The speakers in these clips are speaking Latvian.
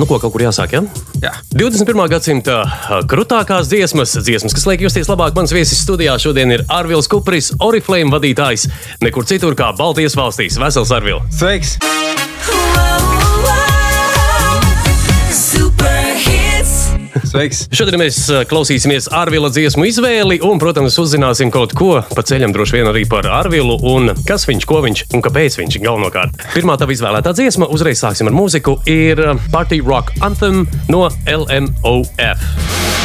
Nu, ko kaut kur jāsāk, ja? Jā. 21. gadsimta krūtākās dziesmas, dziesmas, kas liek justies labāk. Mans viesis studijā šodien ir Arvils Kupris, Oriflame vadītājs. Nekur citur kā Baltijas valstīs. Vesels Arvils! Sveiks! Sveiks! Šodien mēs klausīsimies Arvila dziesmu izvēli un, protams, uzzināsim kaut ko pa ceļam, droši vien arī par Arvilu un kas viņš, ko viņš un kāpēc viņš galvenokārt. Pirmā tava izvēlētā dziesma, uzreiz sāksim ar mūziku, ir Party Rock Anthem no LMOF.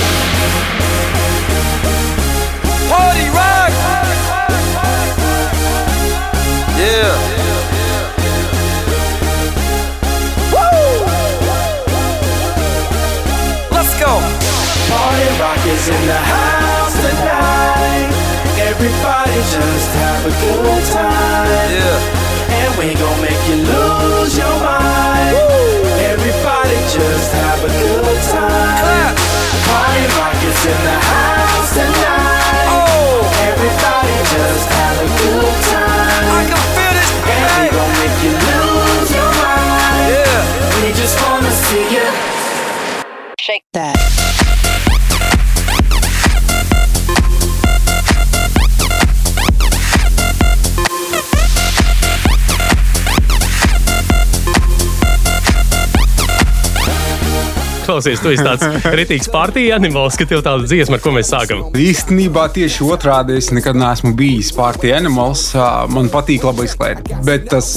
Klausies, tu esi tāds kritīgs partija animāls, ka tev tāda dziesma, ar ko mēs sākam. Īstenībā tieši otrādi es nekad neesmu bijis party animals. ā, Man patīk laba izklaide. Bet tas,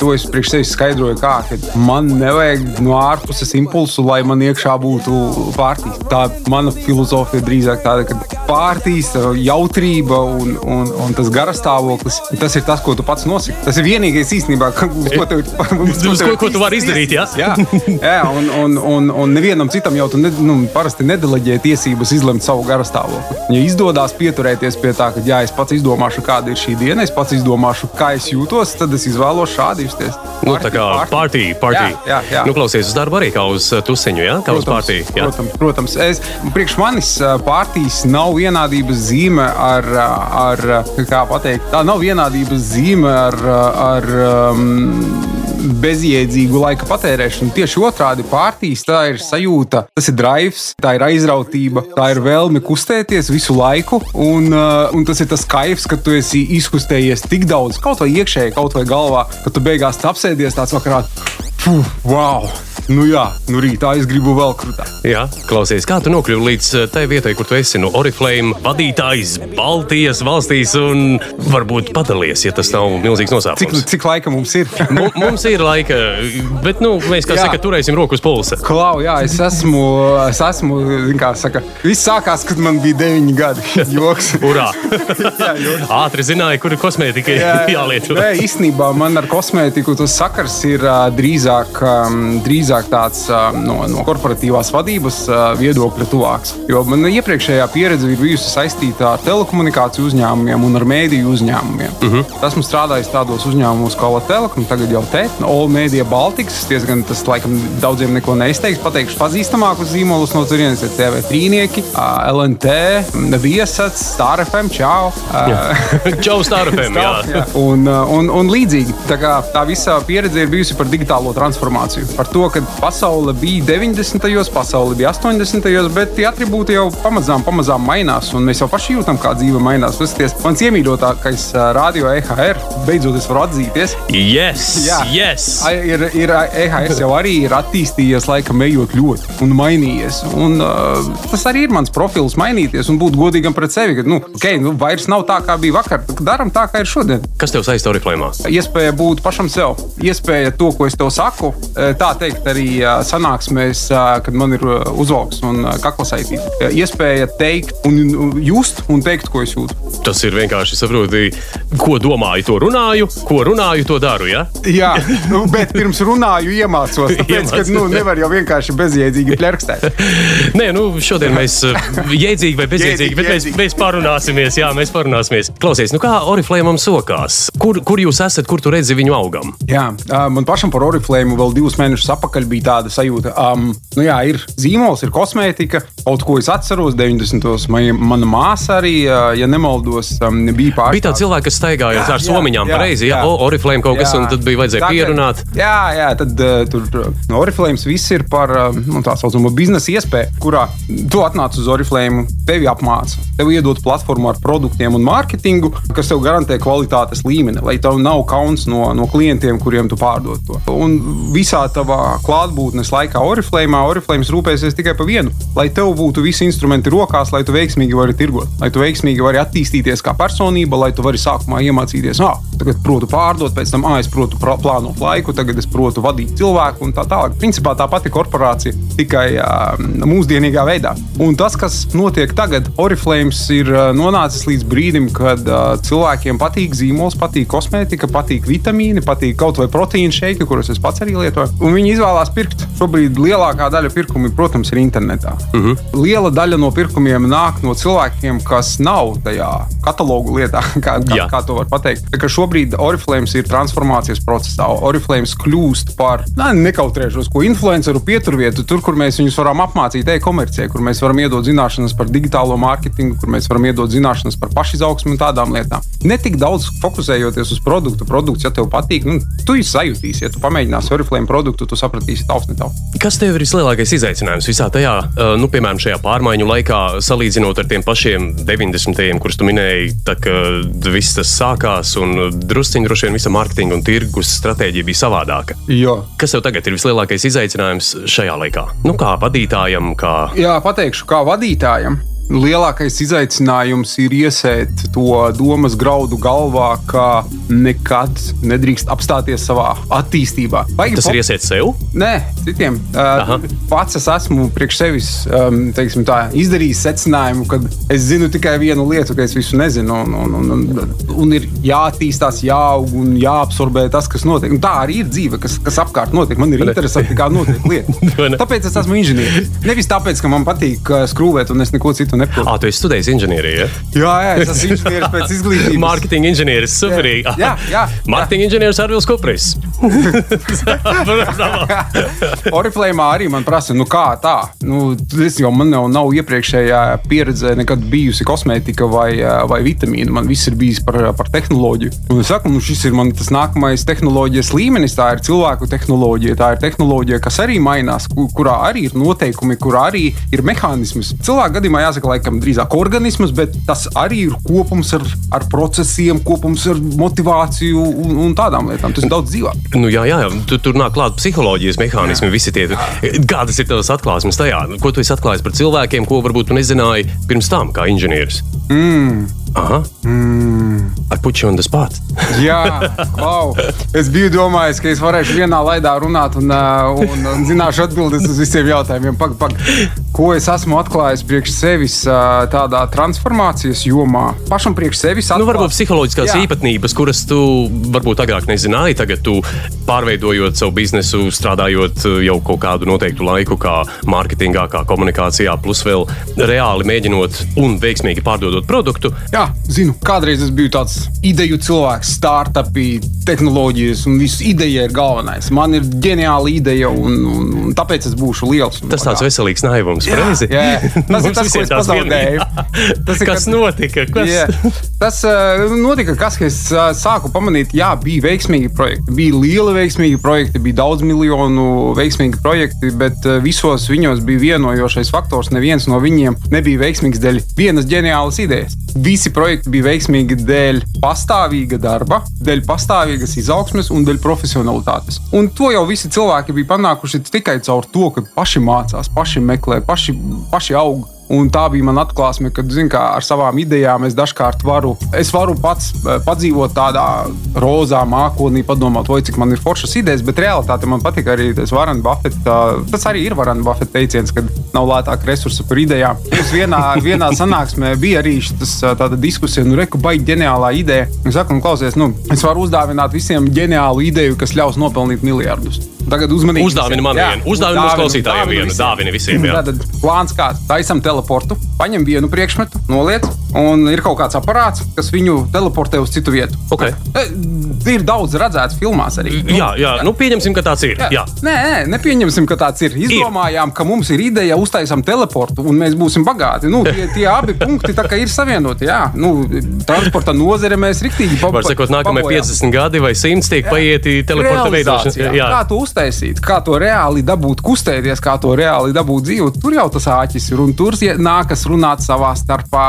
to es priekš sevis skaidroju, kā, ka man nevajag no ārpuses impulsu, lai man iekšā būtu pārtīs. Tā mana filozofija drīzāk tāda, ka pārtīs, jautrība un, un, un tas garastāvoklis, tas ir tas, ko tu pats nosaki. Tas ir vienīgais īstenībā, ko, ko, tev, tev ko- ko tu vari izdarīt, jā? Jā, jā un, un, un, un nevienam citam jau ne, nu, parasti nedeleģē tiesības izlemt savu garastāvokli. Ja izdodas pieturēties pie tā, ka jā, es pats izdomāšu, kāda ir šī diena, es pats izdomāšu, kā es jūtos, tad es izvēlos šādi justies. Nu, tā kā partija, partija. Jā, jā, jā. Nu, klausies, uz darbu arī kā uz uh, tusiņu, jā? Kā uz partiju. Protams, protams. Es, priekš manis ā, partijas nav vienādības zīme ar, ā, ar kā pateikt, tā nav vienādības zīme ar, ar um, bezjēdzīgu laika patērēšanu. Tieši otrādi partijas tā ir sajūta, tas ir drives, tā ir aizrautība, tā ir vēlme kustēties visu laiku. Un, ā, un tas ir tas kaifs, ka tu esi izkustējies tik daudz, kaut vai iekšēji, kaut vai galvā, ka tu beigās apsēdies tāds vakarā. Puh, wow! Nu jā, nu rītā es gribu vēl krūtāk. Jā, klausies, kā tu nokļuvi līdz uh, tai vietai, kur tu esi no Oriflame vadītājs Baltijas valstīs un varbūt padalies, ja tas nav milzīgs Cik, nosākums. cik laika mums ir? Mu- Mums ir laika, bet nu, mēs, kā Jā. saka, turēsim roku uz pulsa. Klau, jā, es esmu, es esmu, kā saka, viss sākās, kad man bija 9 gadi. Joks. Urā! jā, joks. Ātri zināja, kur ir kosmētika jālieto. Nē, īstenībā man ar kosmētiku tas sakars ir ā, drīzāk, ām, drīzāk tāds ā, no, no korporatīvās vadības ā, viedokļa tuvāks. Jo man iepriekšējā pieredze ir bijusi saistīta ar telekomunikāciju uzņēmumiem un ar mēdīju uzņēmumiem. Uh -huh. Esmu strādājis tādos uzņēmumos kā Latvijas, tagad jau te, All Media Baltics. Diezgan tas laikam daudziem neko neizteiks. Pateikšu pazīstamākus zīmolus no turienes ir TV trīnieki, LNT, Viesats, Star FM, Čau. Čau, Starfem! Un, uh, un, un līdzīgi tā, kā tā visa pieredze ir bijusi par digitālo transformāciju. Par to, ka pasaule bija 90. gados, pasaule bija 80. gados, bet tie attribūti jau pamazām, pamazām mainās. Un mēs jau paši jūtam, kā dzīve mainās. Paskaties, mans iemīļotākais radio EHR beidzot es varu atzīties. Yes! Jā. yes. Ir, ir, EHS jau arī ir attīstījies, laikam, ejot ļoti un mainījies. Un, uh, tas arī ir mans profils, mainīties un būt godīgam pret sevi. Ka, nu, okay, nu, vairs nav tā, kā bija vakar. Darām tā, kā ir šodien. Kas tev saista Oriflame? Iespēja būt pašam sev, iespēja to, ko es tev saku, eh, tā teikt, arī eh, sanāksmēs, eh, kad man ir uzvalks un kaklasaitība. Eh, Iespēja teikt, un just un teikt, ko es jūtu. Tas ir vienkārši saproti, ko domāju, to runāju, ko runāju, to daru. Ja? Jā, nu, bet pirms runāju, iemācos. Tāpēc, ka nu, nevar jau vienkārši bezjēdzīgi plerkstēt. Nē, nu, šodien mēs jēdzīgi vai bezjēdzīgi, Jēdzīgi, bet mēs, mēs parunāsimies. Jā, mēs parunāsimies. Klausies, nu kā Oriflame sokās? Kur, kur jūs esat, kur tu redzi viņu augam? Jā, man pašam par Oriflame vēl divus mēnešus atpakaļ bija tāda sajūta, ka, um, nu jā, ir zīmols, ir kosmētika, kaut ko es atceros 90. Man, mana māsa arī, ja nemaldos, um, bija pārāk. Bija tādi cilvēki, kas staigāja ar somiņām pareizi, jā, o, oriflēm kaut kas, un tad bija vajadzēja Tagad- pierunāt. Jā, jā, tad uh, tur uh, Oriflēms viss ir par uh, nu, tā saucamo biznesa iespēju, kurā tu atnāc uz Oriflēmu, tevi apmāca, tev iedod platformu ar produktiem un mārketingu, kas tev garantē kvalitātes līmeni, lai tev nav kauns no, no klientiem, kuriem tu pārdod to. Un visā tavā klātbūtnes laikā Oriflēmā Oriflēms rūpēsies tikai par vienu, lai tev būtu visi instrumenti rokās, lai tu veiksmīgi vari tirgot, lai tu veiksmīgi vari attīstīties kā personība, lai tu vari sākumā iemācīties, ah, tagad protu pārdot, pēc tam, ah, es protu plānot laiku, tagad es protu vadīt cilvēku un tā tālāk. Principā tā pati korporācija, tikai uh, mūsdienīgā veidā. Un tas, kas notiek tagad, Oriflēms ir nonācis līdz brīdim, kad uh, cilvēkiem patīk zīmols, patīk kosmētika, patīk vitamīni, patīk kaut vai proteīna šeiki, kurus es pats arī lietoju. Un viņi izvēlās pirkt. Šobrīd lielākā daļa pirkumu, protams, ir internetā. Uh Mhm. -huh. Liela daļa no pirkumiem nāk no cilvēkiem, kas nav tajā katalogu lietā, kā, kā, Jā. kā to var pateikt. Tā kā šobrīd Oriflēms ir transformācijas procesā. Oriflēms kļūst par, nē, nekautrēšos, ko influenceru pieturvietu, tur, kur mēs viņus varam apmācīt e-komercijai, kur mēs varam iedot zināšanas par digitālo mārketingu, kur mēs varam iedot zināšanas par pašizaugsmu un tādām lietām. Ne tik daudz fokusējoties uz produktu. Produkts, ja tev patīk, nu, tu sajutīsi. Ja tu pamēģināsi Oriflēmu produktu, tu sapratīsi tavs ne tavs. Kas tev ir vislielākais izaicinājums visā tajā, nu, piemēram, šajā pārmaiņu laikā, salīdzinot ar tiem pašiem 90. kurus tu minēji, tā, kad viss tas sākās un drusciņi droši vien visa mārketinga un tirgus stratēģija bija savādāka. Jo. Kas tev tagad ir vislielākais izaicinājums šajā laikā? Nu, kā vadītājam, kā Jā, pateikšu, kā vadītājam. Lielākais izaicinājums ir iesēt to domas graudu galvā, ka nekad nedrīkst apstāties savā attīstībā. Baigi tas po- ir iesiet sev? Nē, citiem. Aha. Pats es esmu priekš sevis teiksim, tā, izdarījis secinājumu, ka es zinu tikai vienu lietu, ka es visu nezinu. Un, un, un, un, un ir jāattīstās, jāaug un jāabsorbē tas, kas notiek. Un tā arī ir dzīve, kas, kas apkārt notiek. Man ir interesanti, kā notiek lietas. Vai? Tāpēc es esmu inženieris. Nevis tāpēc, ka man patīk skrūvēt un es neko citu neprotu. Ah, tu esi studējis inženieriju. Ja? Jā, jā, es esmu inženieris pēc izglītības. Mārketinga inženieris, superīgi. Jā, jā, jā. Mārketinga inženieris Arvils Kupris. Oriflēmā arī man prasa, nu kā tā. Nu, es jau man jau nav iepriekšējā pieredze, nekad bijusi kosmētika vai, eh, vai vitamīna. Man viss ir bijis par, par tehnoloģiju. Un es saku, nu, šis ir man tas nākamais tehnoloģijas līmenis. Tā ir cilvēku tehnoloģija, tā ir tehnoloģija, kas arī mainās, ku- kurā arī ir noteikumi, kurā arī ir mehānisms. Cilvēku gadījumā jāsaka, laikam, drīzāk organisms, bet tas arī ir kopums ar, ar procesiem, kopums ar motivāciju un, un tādām lietām. Tas ir daudz dzīvāk. Nu, jā, jā, tu, tur nāk klāt psiholoģijas mehānismi, visi tie. Kādas ir tavas atklāsmes tajā? Ko tu esi atklājis par cilvēkiem, ko varbūt tu nezināji pirms tam, kā inženieris? Mm. Aha. Mm. I put you on the spot. Jā, wow. es biju domājis, ka es varēšu vienā laidā runāt un, uh, un, un zināšu atbildes uz visiem jautājumiem. Pag, pag. Ko es esmu atklājis priekš sevis uh, tādā transformācijas jomā? Pašam priekš sevis. Nu, varbūt psiholoģiskās Jā. īpatnības, kuras tu varbūt agrāk nezināji, tagad tu pārveidojot savu biznesu, strādājot uh, jau kaut kādu noteiktu laiku, kā mārketingā, kā komunikācijā, plus vēl reāli mēģinot un veiksmīgi pārdodot produktu. Jā, zinu, kādreiz es biju tāds ideju cilvēks, startupi, tehnoloģijas, un viss ideja ir galvenais. Man ir ģeniāla ideja, un, un, un tāpēc es būšu liels. un Tas tāds veselīgs naivums, pareizi? jā, jā. Tas ir tas, ko es pazaudēju. Tas ir, Kas kad- notika? Kas? Jā. Tas uh, notika, kas, ka es uh, sāku pamanīt, jā, bija veiksmīgi projekti. Bija lieli veiksmīgi projekti, bija daudz miljonu veiksmīgi projekti, bet uh, visos viņos bija vienojošais faktors. Neviens no viņiem nebija veiksmīgs dēļ vienas ģeniālas idejas. Visi projekti bija veiksmīgi dēļ pastāvīga darba, dēļ pastāvīgas izaugsmes un dēļ profesionalitātes. Un to jau visi cilvēki bija panākuši tikai caur to, ka paši mācās, paši meklē, paši, paši aug. Un tā bija mana atklāsme, ka zin, ar savām idejām es dažkārt varu, es varu pats eh, padzīvot tādā rozā mākonī, padomāt, vai cik man ir foršas idejas, bet realitāte man patīk arī tas Varana Buffeta. Tas arī ir Varana Buffeta teiciens, ka nav lētāk resursi par idejām. Mums vienā, vienā sanāksmē bija arī šis, tāda diskusija, nu, reku, baigi ģeniālā ideja. Es saku, nu, klausies, nu, es varu uzdāvināt visiem ģeniālu ideju, kas ļaus nopelnīt miljardus. Tagad uzmanīgi. Uzdāvini man vienu, uzdāvini mūsu klausītājiem vienu, dāvini visiem, jā. Tātad plāns kāds. Taisam teleportu, paņem vienu priekšmetu, noliec, un ir kaut kāds aparāts, kas viņu teleportē uz citu vietu. Ok. E, Ir daudz redzēts filmās arī. Jā, jā, nu pieņemsim, ka tāds ir. Jā. Nē, nē, nepieņemsim, ka tāds ir. Izdomājām, ka mums ir ideja, uztaisām teleportu un mēs būsim bagāti. Nu, tie, tie abi punkti ir savienoti. Jā, nu, transporta nozare mēs riktīgi pa- Var sakot, nākamie pabojām. 50 gadi vai 100 tiek paieti teleporta veidošanā. Kā to uztaisīt, kā to reāli dabūt, kustēties, kā to reāli dabūt dzīvot. Tur jau tas āķis ir. Un tur ie- nākas runāt savā starpā,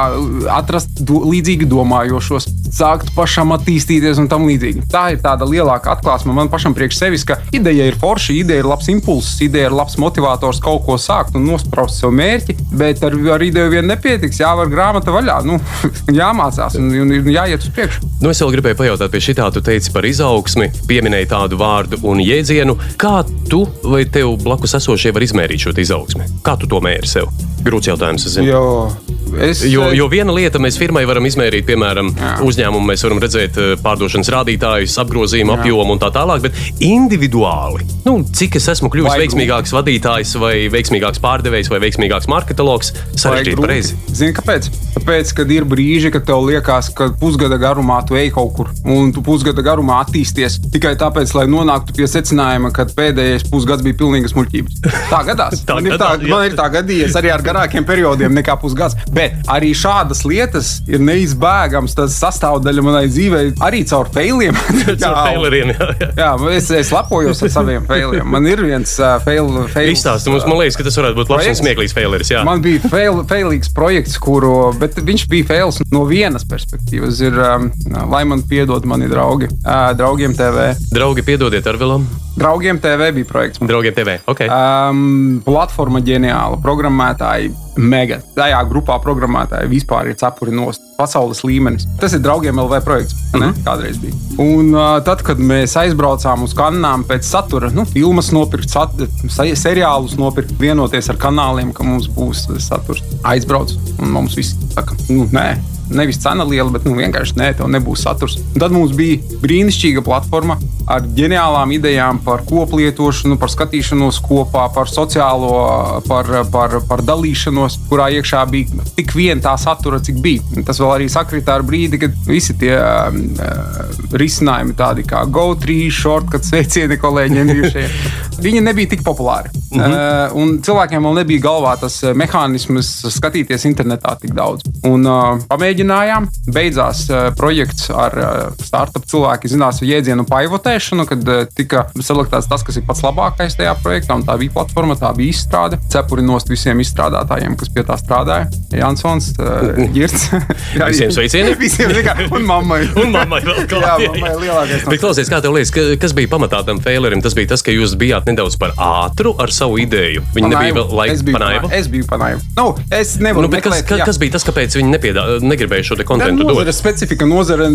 atrast do, līdzīgi domājošos, sākt pašam attīstīties un tam līdzīgi. Tā ir tāda lielāka atklāsme man pašam priekš sevis, ka ideja ir forša, ideja ir labs impulss, ideja ir labs motivators kaut ko sākt un nospraust sev mērķi, bet ar, ar ideju vien nepietiks. Jāvar grāmata vaļā, nu, jāmācās un, un, un jāiet uz priekšu. Nu, es vēl gribēju pajautāt, pie šitā tu teici par izaugsmi, pieminēji tādu vārdu un jēdzienu. Kā tu vai tev blakus esošie var izmērīt šo izaugsmi? Kā tu to mēri sev? Grūts jautājums, es. Jo, es, Jo, jo viena lieta mēs firmai varam izmērīt, piemēram, Jā. uzņēmumu, mēs varam redzēt eh, pārdošanas rādītājus, apgrozījumu, apjomu un tā tālāk, bet individuāli, nu, cik es esmu kļuvis Vai veiksmīgāks vadītājs, vai veiksmīgāks pārdevējs, vai veiksmīgāks marketologs, sarežģīti grūti. pareizi. Zini, kāpēc? Tāpēc, kad ir brīži, kad tev liekas, ka pusgada garumā tu ej kaut kur, un tu pusgada garumā attīsties tikai tāpēc, lai nonāktu pie secinājuma, ka pēdējais pusgads bija pilnīgas muļķības. Tā gadās. Tā man, ir tā, gadās, jā. man ir tā gadījies arī ar garākiem periodiem nekā pusgads. Bet arī šādas lietas ir neizbēgams. Tas sastāvdaļa manai dzīvei arī caur failiem. Caur faileriem, jā, jā. Jā, es, es lepojos ar saviem failiem. Man ir viens uh, fail, fails. Izstāsti mums, man liekas, ka tas varētu būt labs un smieklīgs faileris. Jā. Man bija fail, failīgs projekts, kuru, bet viņš bija fails no vienas perspektīvas. Ir, um, lai man piedod mani draugi, uh, draugiem TV. Draugi, piedodiet Arvilam, Draugiem TV bija projekts. draugiem TV. Okay. Um, platforma ģeniāla, programmētāji I mega. Tajā grupā programmētāji vispār ir cepuri nost. Pasaules līmenis. Tas ir draugiem LV projekts. Mm Mhm. -hmm. Kādreiz bija. Un uh, tad, kad mēs aizbraucām uz kanāliem pēc satura, nu, filmas nopirkt, sat, se- seriālus nopirkt, vienoties ar kanāliem, ka mums būs saturs. Aizbrauc un mums viss saka, nu, nē. Nevis cena liela, bet nu, vienkārši nē, tev nebūs saturs. Un tad mums bija brīnišķīga platforma ar ģeniālām idejām par koplietošanu, par skatīšanos kopā, par sociālo, par, par, par dalīšanos, kurā iekšā bija tik vien tā satura, cik bija. Tas vēl arī sakrita ar brīdi, kad visi tie um, uh, risinājumi, tādi kā GoTree, shortcut, sveicieni kolēģiem, viņi nebija tik populāri. -hmm. uh, un cilvēkiem vēl nebija galvā tas uh, mehānisms skatīties internetā tik daudz. Un uh, pamēģinājām, beidzās uh, projekts ar uh, startup cilvēku zinās jēdzienu paivotēšanu, kad uh, tika selektēts tas, kas ir pats labākais tajā projektā. un Tā bija platforma, tā bija izstrāde. Cepuri nost visiem izstrādātājiem, kas pie tā strādāja. Jansons, Girts. Jā, Visiem sveicieni. Visiem vienkārši. Un mammai. Un mammai vēl klāt. Jā, mammai lielākais. Bet, klausies, kā tev liekas, ka- kas bija pamatā tam failerim? Tas bija tas, ka jūs bijāt nedaudz par ātru ar savu ideju. Viņi nebija vēl es laika biju panaiva. panaiva. Es biju panaiva. Nu, es nevaru Nu, bet kas, meklēt, ka, jā. kas bija tas, kāpēc viņi nepiedā, negribēja šo te kontentu dot? Nozare specifika, nozare,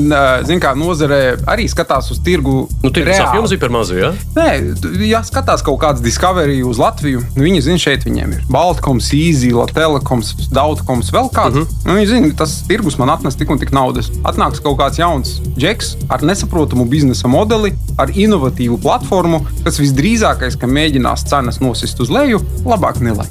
zin kā, nozare arī skatās uz tirgu. Nu, tirgus apjoms bija par mazu, jā? Nē, tu- ja skatās kaut kāds Discovery uz Latviju, nu, viņi zina, šeit viņiem ir Baltkoms, Easy, Telekoms, Daudkoms, vēl kāds. Uh Mhm. -huh. nu, viņi zina, tas tirgus man atnes tik un tik naudas. Atnāks kaut kāds jauns džeks ar nesaprotamu biznesa modeli, ar inovatīvu platformu, kas visdrīzākais, ka mēģinās cenas nosist uz leju, labāk nelaiž.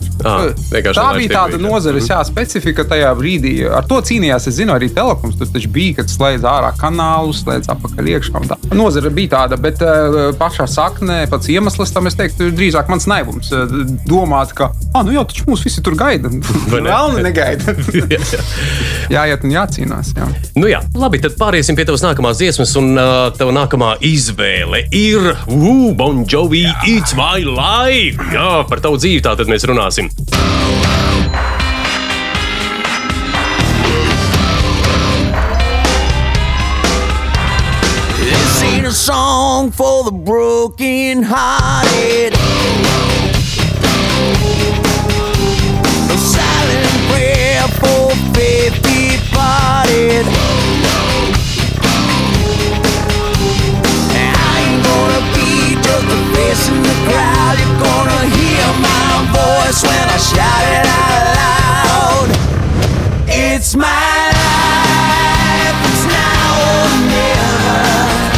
Vienkārši Tā bija tāda nozares jā, specifika tajā brīdī. Ar to cīnījās, es zinu, arī Telekoms. Tur taču bija, kad slēdz ārā kanālus, slēdz apakaļ iekšā. Nozare bija tāda, bet uh, pašā saknē, pats iemesls tam, es teiktu, ir drīzāk mans naivums. Uh, domāt, ka, ah, nu jau taču mūs visi tur gaida. Vai ne? Vēl negaida. Jā, jā. Jāiet un jācīnās. Jā. Nu jā, labi, tad pāriesim pie tavas nākamās dziesmas, un uh, tava nākamā izvēle ir uh, Bon Jovi, It's My Life. Jā, par tavu dzīvi tā tad mēs runāsim. This ain't a song for the broken hearted. Crowd. You're gonna hear my voice when I shout it out loud. It's my life, it's now or never.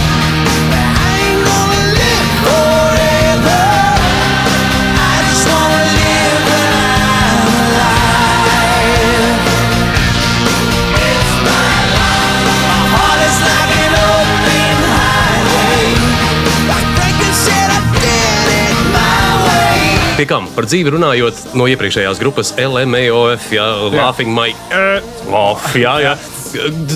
Pie kam par dzīvi runājot no iepriekšējās grupas LMAOF, jā, Laughing My Off, jā, jā.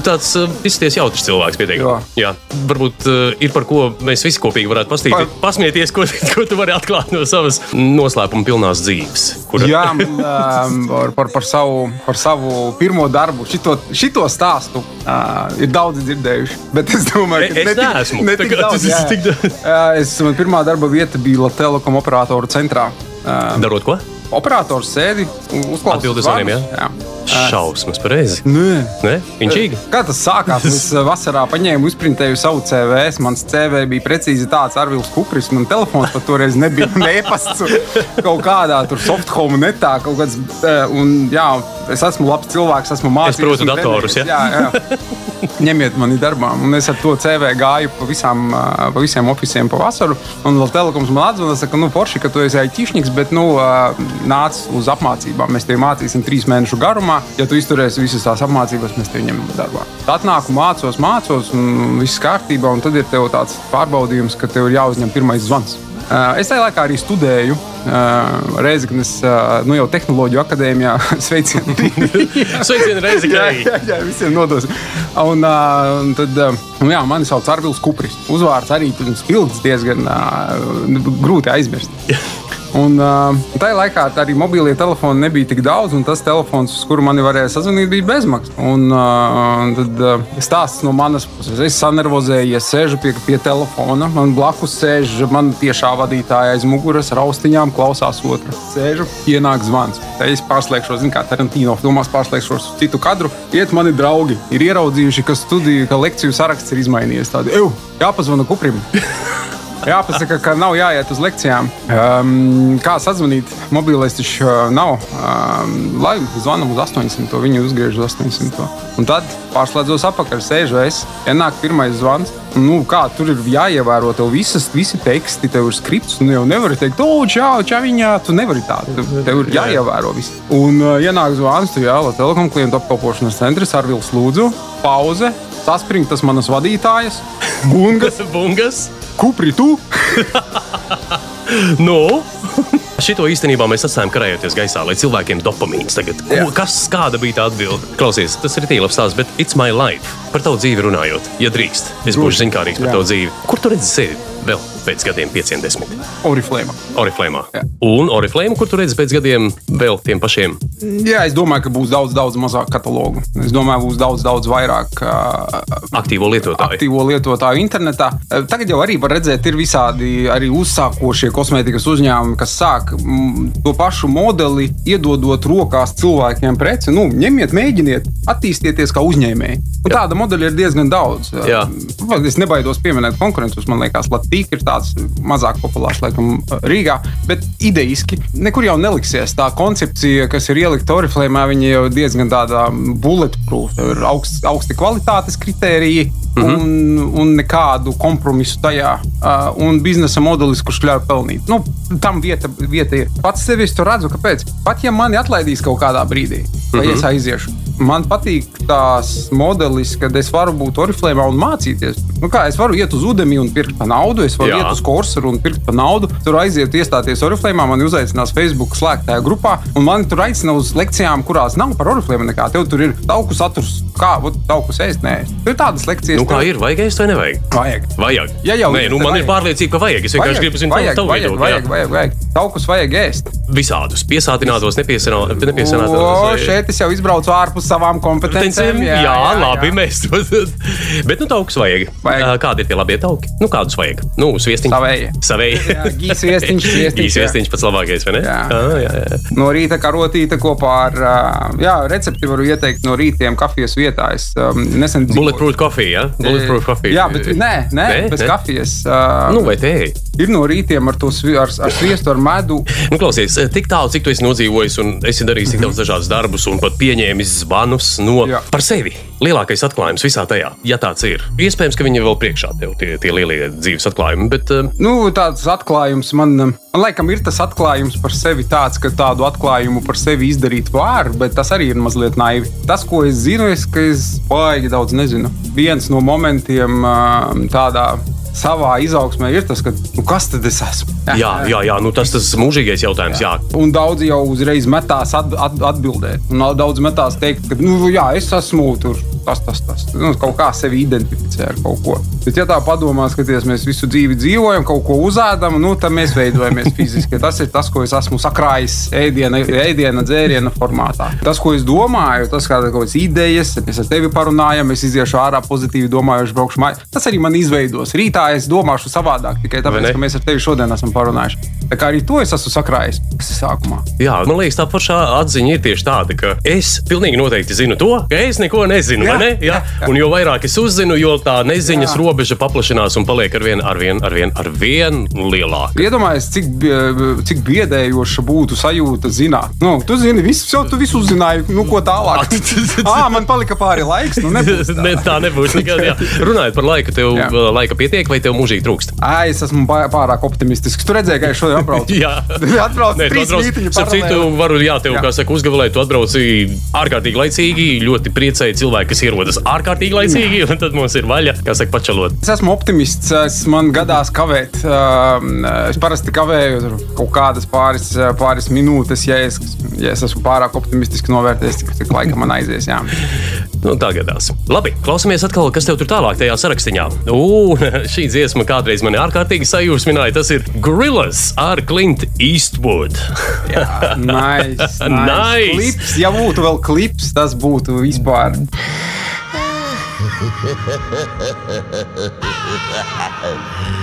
Tāds uh, izsties jautrs cilvēks, pietiekami. Jā. jā, varbūt uh, ir par ko mēs visi kopīgi varētu pastīt, Par- pasmieties, ko, ko tu vari atklāt no savas noslēpuma pilnās dzīves. Kur, Jā, um, par, par, par, savu, par savu pirmo darbu. Šito, šito stāstu uh, ir daudz dzirdējuši. Bet es domāju, ka es neesmu. Ne tik daudz, jā. tik daudz. Uh, es, man pirmā darba vieta bija Latvijas telekom operatoru centrā. Uh, Darot ko? Operators sēdi un uzklausa Atbild uz zvanus. zvaniem, jā? jā. Šausmas, pareizi. Nē. Ne? Inčīgi. Kā tas sākās? Es uh, vasarā paņēmu, uzprintēju savu CV. Mans CV bija precīzi tāds, ar Vilnu Kupris. Man telefons pat toreiz nebija. Un e-pasts kaut kādā tur softhome netā. Kaut kāds, uh, un, jā, es esmu labs cilvēks, esmu mācījies. protu un datorus, trenējies. Jā, jā. Ņemiet mani darbā. Un es ar to CV gāju pa, visām, uh, pa visiem oficiāliem pa vasaru. Un vēl telekoms man atzvanīja, saka, nu, Porši, ka tu esi aitišnieks, bet nu, nāc uz apmācībām. Mēs tevi mācīsim trīs mēnešu garumā. Ja tu izturēsi visas tās apmācības, mēs tevi ņemam darbā. Atnāku, mācos, mācos, un viss kārtībā. Un tad ir tev tāds pārbaudījums, ka tev ir jāuzņem pirmais zvans. Uh, Es tajā laikā arī studēju uh, Reizeknas, uh, nu jau tehnoloģiju akadēmijā. Sveicieni! Sveicieni reizi, jā, jā, jā, visiem nodos. Un, un tad, nu, jā, mani sauc Arvils Kupris. Uzvārds arī pirms ilgs diezgan grūti aizmirst. Un uh, tajā laikā arī mobilie telefoni nebija tik daudz, un tas telefons, uz kuru mani varēja sazvanīt, bija bezmaksas. Un uh, tad uh, stāsts no manas puses. Es sanervozējies, sēžu pie, pie telefona. Man blakus sēž man tiešā vadītāja aiz muguras, raustiņām klausās otra. Sēžu, ienāk zvans. Te es pārslēgšos, zinu, kā Tarantino filmās pārslēgšos uz citu kadru. Iet mani draugi, ir ieraudzījuši, ka studiju, ka lekciju saraksts ir izmainījies. Tādi, jāpazvana kuprim! Jāpasaka, ka nav jāiet uz lekcijām. Um, kā sazvanīt? Mobilais taču uh, nav. Um, lai zvanām uz 800, viņi uzgriež uz 800. Un tad pārslēdzos apakaļ, sēžu es. Ienāk pirmais zvans. Nu, kā, tur ir jāievēro tev visas, visi teksti, tev ir skripts. Nu, jau nevari teikt, o, čau, čaviņā. Tu nevari tā. Tev, tev ir jāievēro viss. Un uh, ienāk zvans, tu jā, Latvijas telekom klientu apkalpošanas centrs ar Vils Lūdzu. Pauze. Saspringts tas manas vadītājas. Bungas. Bungas. Kupri tu? Nu? Šito īstenībā mēs atstājam karājoties gaisā, lai cilvēkiem dopamīns tagad. Ko, kas, kāda bija tā atbilde? Klausies, tas ir tīlāps stāsts, bet it's my life. Par tavu dzīvi runājot, ja drīkst, es būšu zinkārīgs par tavu dzīvi. Kur tu redzi sevi vēl pēc gadiem, pieciem, desmit? Oriflēma. Oriflēmā. Jā. Un Oriflēmu, kur tu redzi pēc gadiem vēl tiem pašiem? Jā, es domāju, ka būs daudz, daudz mazāk katalogu. Es domāju, būs daudz, daudz vairāk uh, Aktīvo lietotāju. aktīvo lietotāju internetā. Tagad jau arī var redzēt, ir visādi arī uzsākošie kosmētikas uzņēmumi, kas sāk mm, to pašu modeli, iedodot rokās cilvēkiem preci. Nu, ņemiet, mēģiniet, attīstieties kā uzņēmēji. Un tāda modeļa ir diezgan daudz. Jā. Es nebaidos pieminēt konkurentus. Man liekas, Latvija ir tāds mazāk populārs, laikam, Rīgā. Bet idejiski nekur jau neliksies. Tā koncepcija, kas ir ielikta Oriflēmā, viņa jau diezgan tāda bulletproof. Ir augst, augsti kvalitātes kritēriji. Mm -hmm. un, un nekādu kompromisu tajā. Uh, un biznesa modelis, kurš ļauj pelnīt. Nu, tam vieta, vieta ir. Pats sevi redzu, kāpēc. Pat ja mani atlaidīs kaut kādā brīdī, vai mm -hmm. es aiziešu. Man patīk tās modelis, kad es varu būt Oriflēmā un mācīties. Nu, kā es varu iet uz Udemy un pirkt par naudu, es varu Jā. Iet uz Corsair un pirkt par naudu. Tur aiziet, iestāties Oriflēmā, man uzaicinās Facebook slēgtajā grupā, un man tur aicina uz lekcijām, kurās nav par Oriflēmu nekā. Tev tur ir tauku saturs, kā ot, taukus ēst. Nē, tur ir tādas lekcijas. Nu, kā tev ir? Vajag ēst vai nevajag? Vajag. Vajag. Ja jau Nē, ir, nu, man ir vajag. pārliecība, ka vajag. Es vienkārši gribu zināt, vajag, tavu vajag, viedokli. vajag, vajag, vajag. Taukus vajag ēst. Visādus piesātinātos, nepiesātinātos šeit es jau izbraucu ārpus savām kompetencijām. Jā, jā, jā, labi, jā. mēs to Bet, nu, taukus vajag. Vajag. Kādi ir tie labie tauki? Nu, kādus vajag? Nu, sviestiņš. Savēji. Savēji. Jā, gīs viestiņš, viestiņš, Gīs viestiņš pats labākais, vai ne? Jā. Ah, jā, jā. No rīta karotīte kopā ar jā, recepti varu ieteikt no rītiem kafijas vietā. Es um, nesen Bulletproof coffee, jā? Bulletproof coffee. Jā, bet nē, nē, Nē, bez nē? kafijas. Uh, Nu, vai tēji? ir no rītiem ar to ar, ar sviestu, ar medu. Nu, klausies, tik tālu, cik tu esi nodzīvojis un esi darījis tik daudz dažādus darbus un pat pieņēmis zvanus no Jā. par sevi. Lielākais atklājums visā tajā, ja tāds ir. Iespējams, ka viņi vēl priekšā tev, tie, tie lielie dzīves atklājumi, bet uh, Nu, tāds atklājums man, um, man laikam ir tas atklājums par sevi tāds, ka tādu atklājumu par sevi izdarīt var, bet tas arī ir mazliet naivi. Tas, ko es zinu, ir, ka es baigi daudz nezinu. Viens no momentiem um, tādā savā izaugsmē ir tas, ka nu, kas tad es esmu? Jā, jā, jā nu tas tas mūžīgais jautājums. Jā. Un daudzi jau uzreiz metās at, at, atbildēt. Un daudz metās teikt, ka, nu, jā, es esmu tur. Tas, tas, tas. Nu, kaut kā sevi identificē ar kaut ko. Bet, ja tā padomā, skaties, mēs visu dzīvi dzīvojam, kaut ko uzēdam, nu, tad mēs veidojamies fiziski. Tas ir tas, ko es esmu sakrājis ēdiena, ēdiena dzēriena formātā. Tas, ko es domāju, tas kā kaut kādas idejas, mēs ar tevi parunājam, es iziešu ārā pozitīvi domājuši, braukšu mājās. Tas arī man izveidos. Rītā es domāšu savādāk, tikai tāpēc, ka mēs ar tevi šodien esam parunājuši. Tā kā arī to es esmu sakrājis. Sākumā. Jā, man liekas, tā pašā atziņa ir tieši tāda, ka es pilnīgi noteikti zinu to, ka es neko nezinu. Jā, Ne? Jā? jā. Un jo vairāk es uzzinu, jo tā neziņas Jā. robeža paplašinās un paliek ar vien, ar vien, ar vien, ar vien lielāka. Iedomājieties, cik, cik biedējoša būtu sajūta zināt. Nu, tu zini, visu, jau tu visu uzzināji, nu, ko tālāk. ah, man palika pāri laiks. Nu, nebūs tā. Ne, tā nebūs nekad. Jā. Runājot par laiku, tev Jā. laika pietiek vai tev mūžīgi trūkst? Ai, es esmu pā- pārāk optimistisks. Tu redzēji, ka es šodien atbraucu. Jā, Atbrauc Nē, trīs mītiņu starp citu, varu, jā, tev, Jā. kā saka, uzgavilēt, tu atbrauci ārkārtīgi laicīgi, ļoti priecēji cilvēki, kas ierodas ārkārtīgi laicīgi, un tad mums ir vaļa, kā saka, pačalot. Es esmu optimists. Es man gadās kavēt. Um, Es parasti kavēju kaut kādas pāris, pāris minūtes, ja es, ja es esmu pārāk optimistiski novērtējis, cik, cik laika man aizies. Jā. Nu, tā gadās. Labi, klausamies atkal, kas tev tur tālāk tajā sarakstā. Šī dziesma kādreiz mani ārkārtīgi sajūsmināja. Tas ir Gorillas ar Clint Eastwood. Nice, nice. Nice. Klips, ja būtu vēl klips, tas būtu vispār.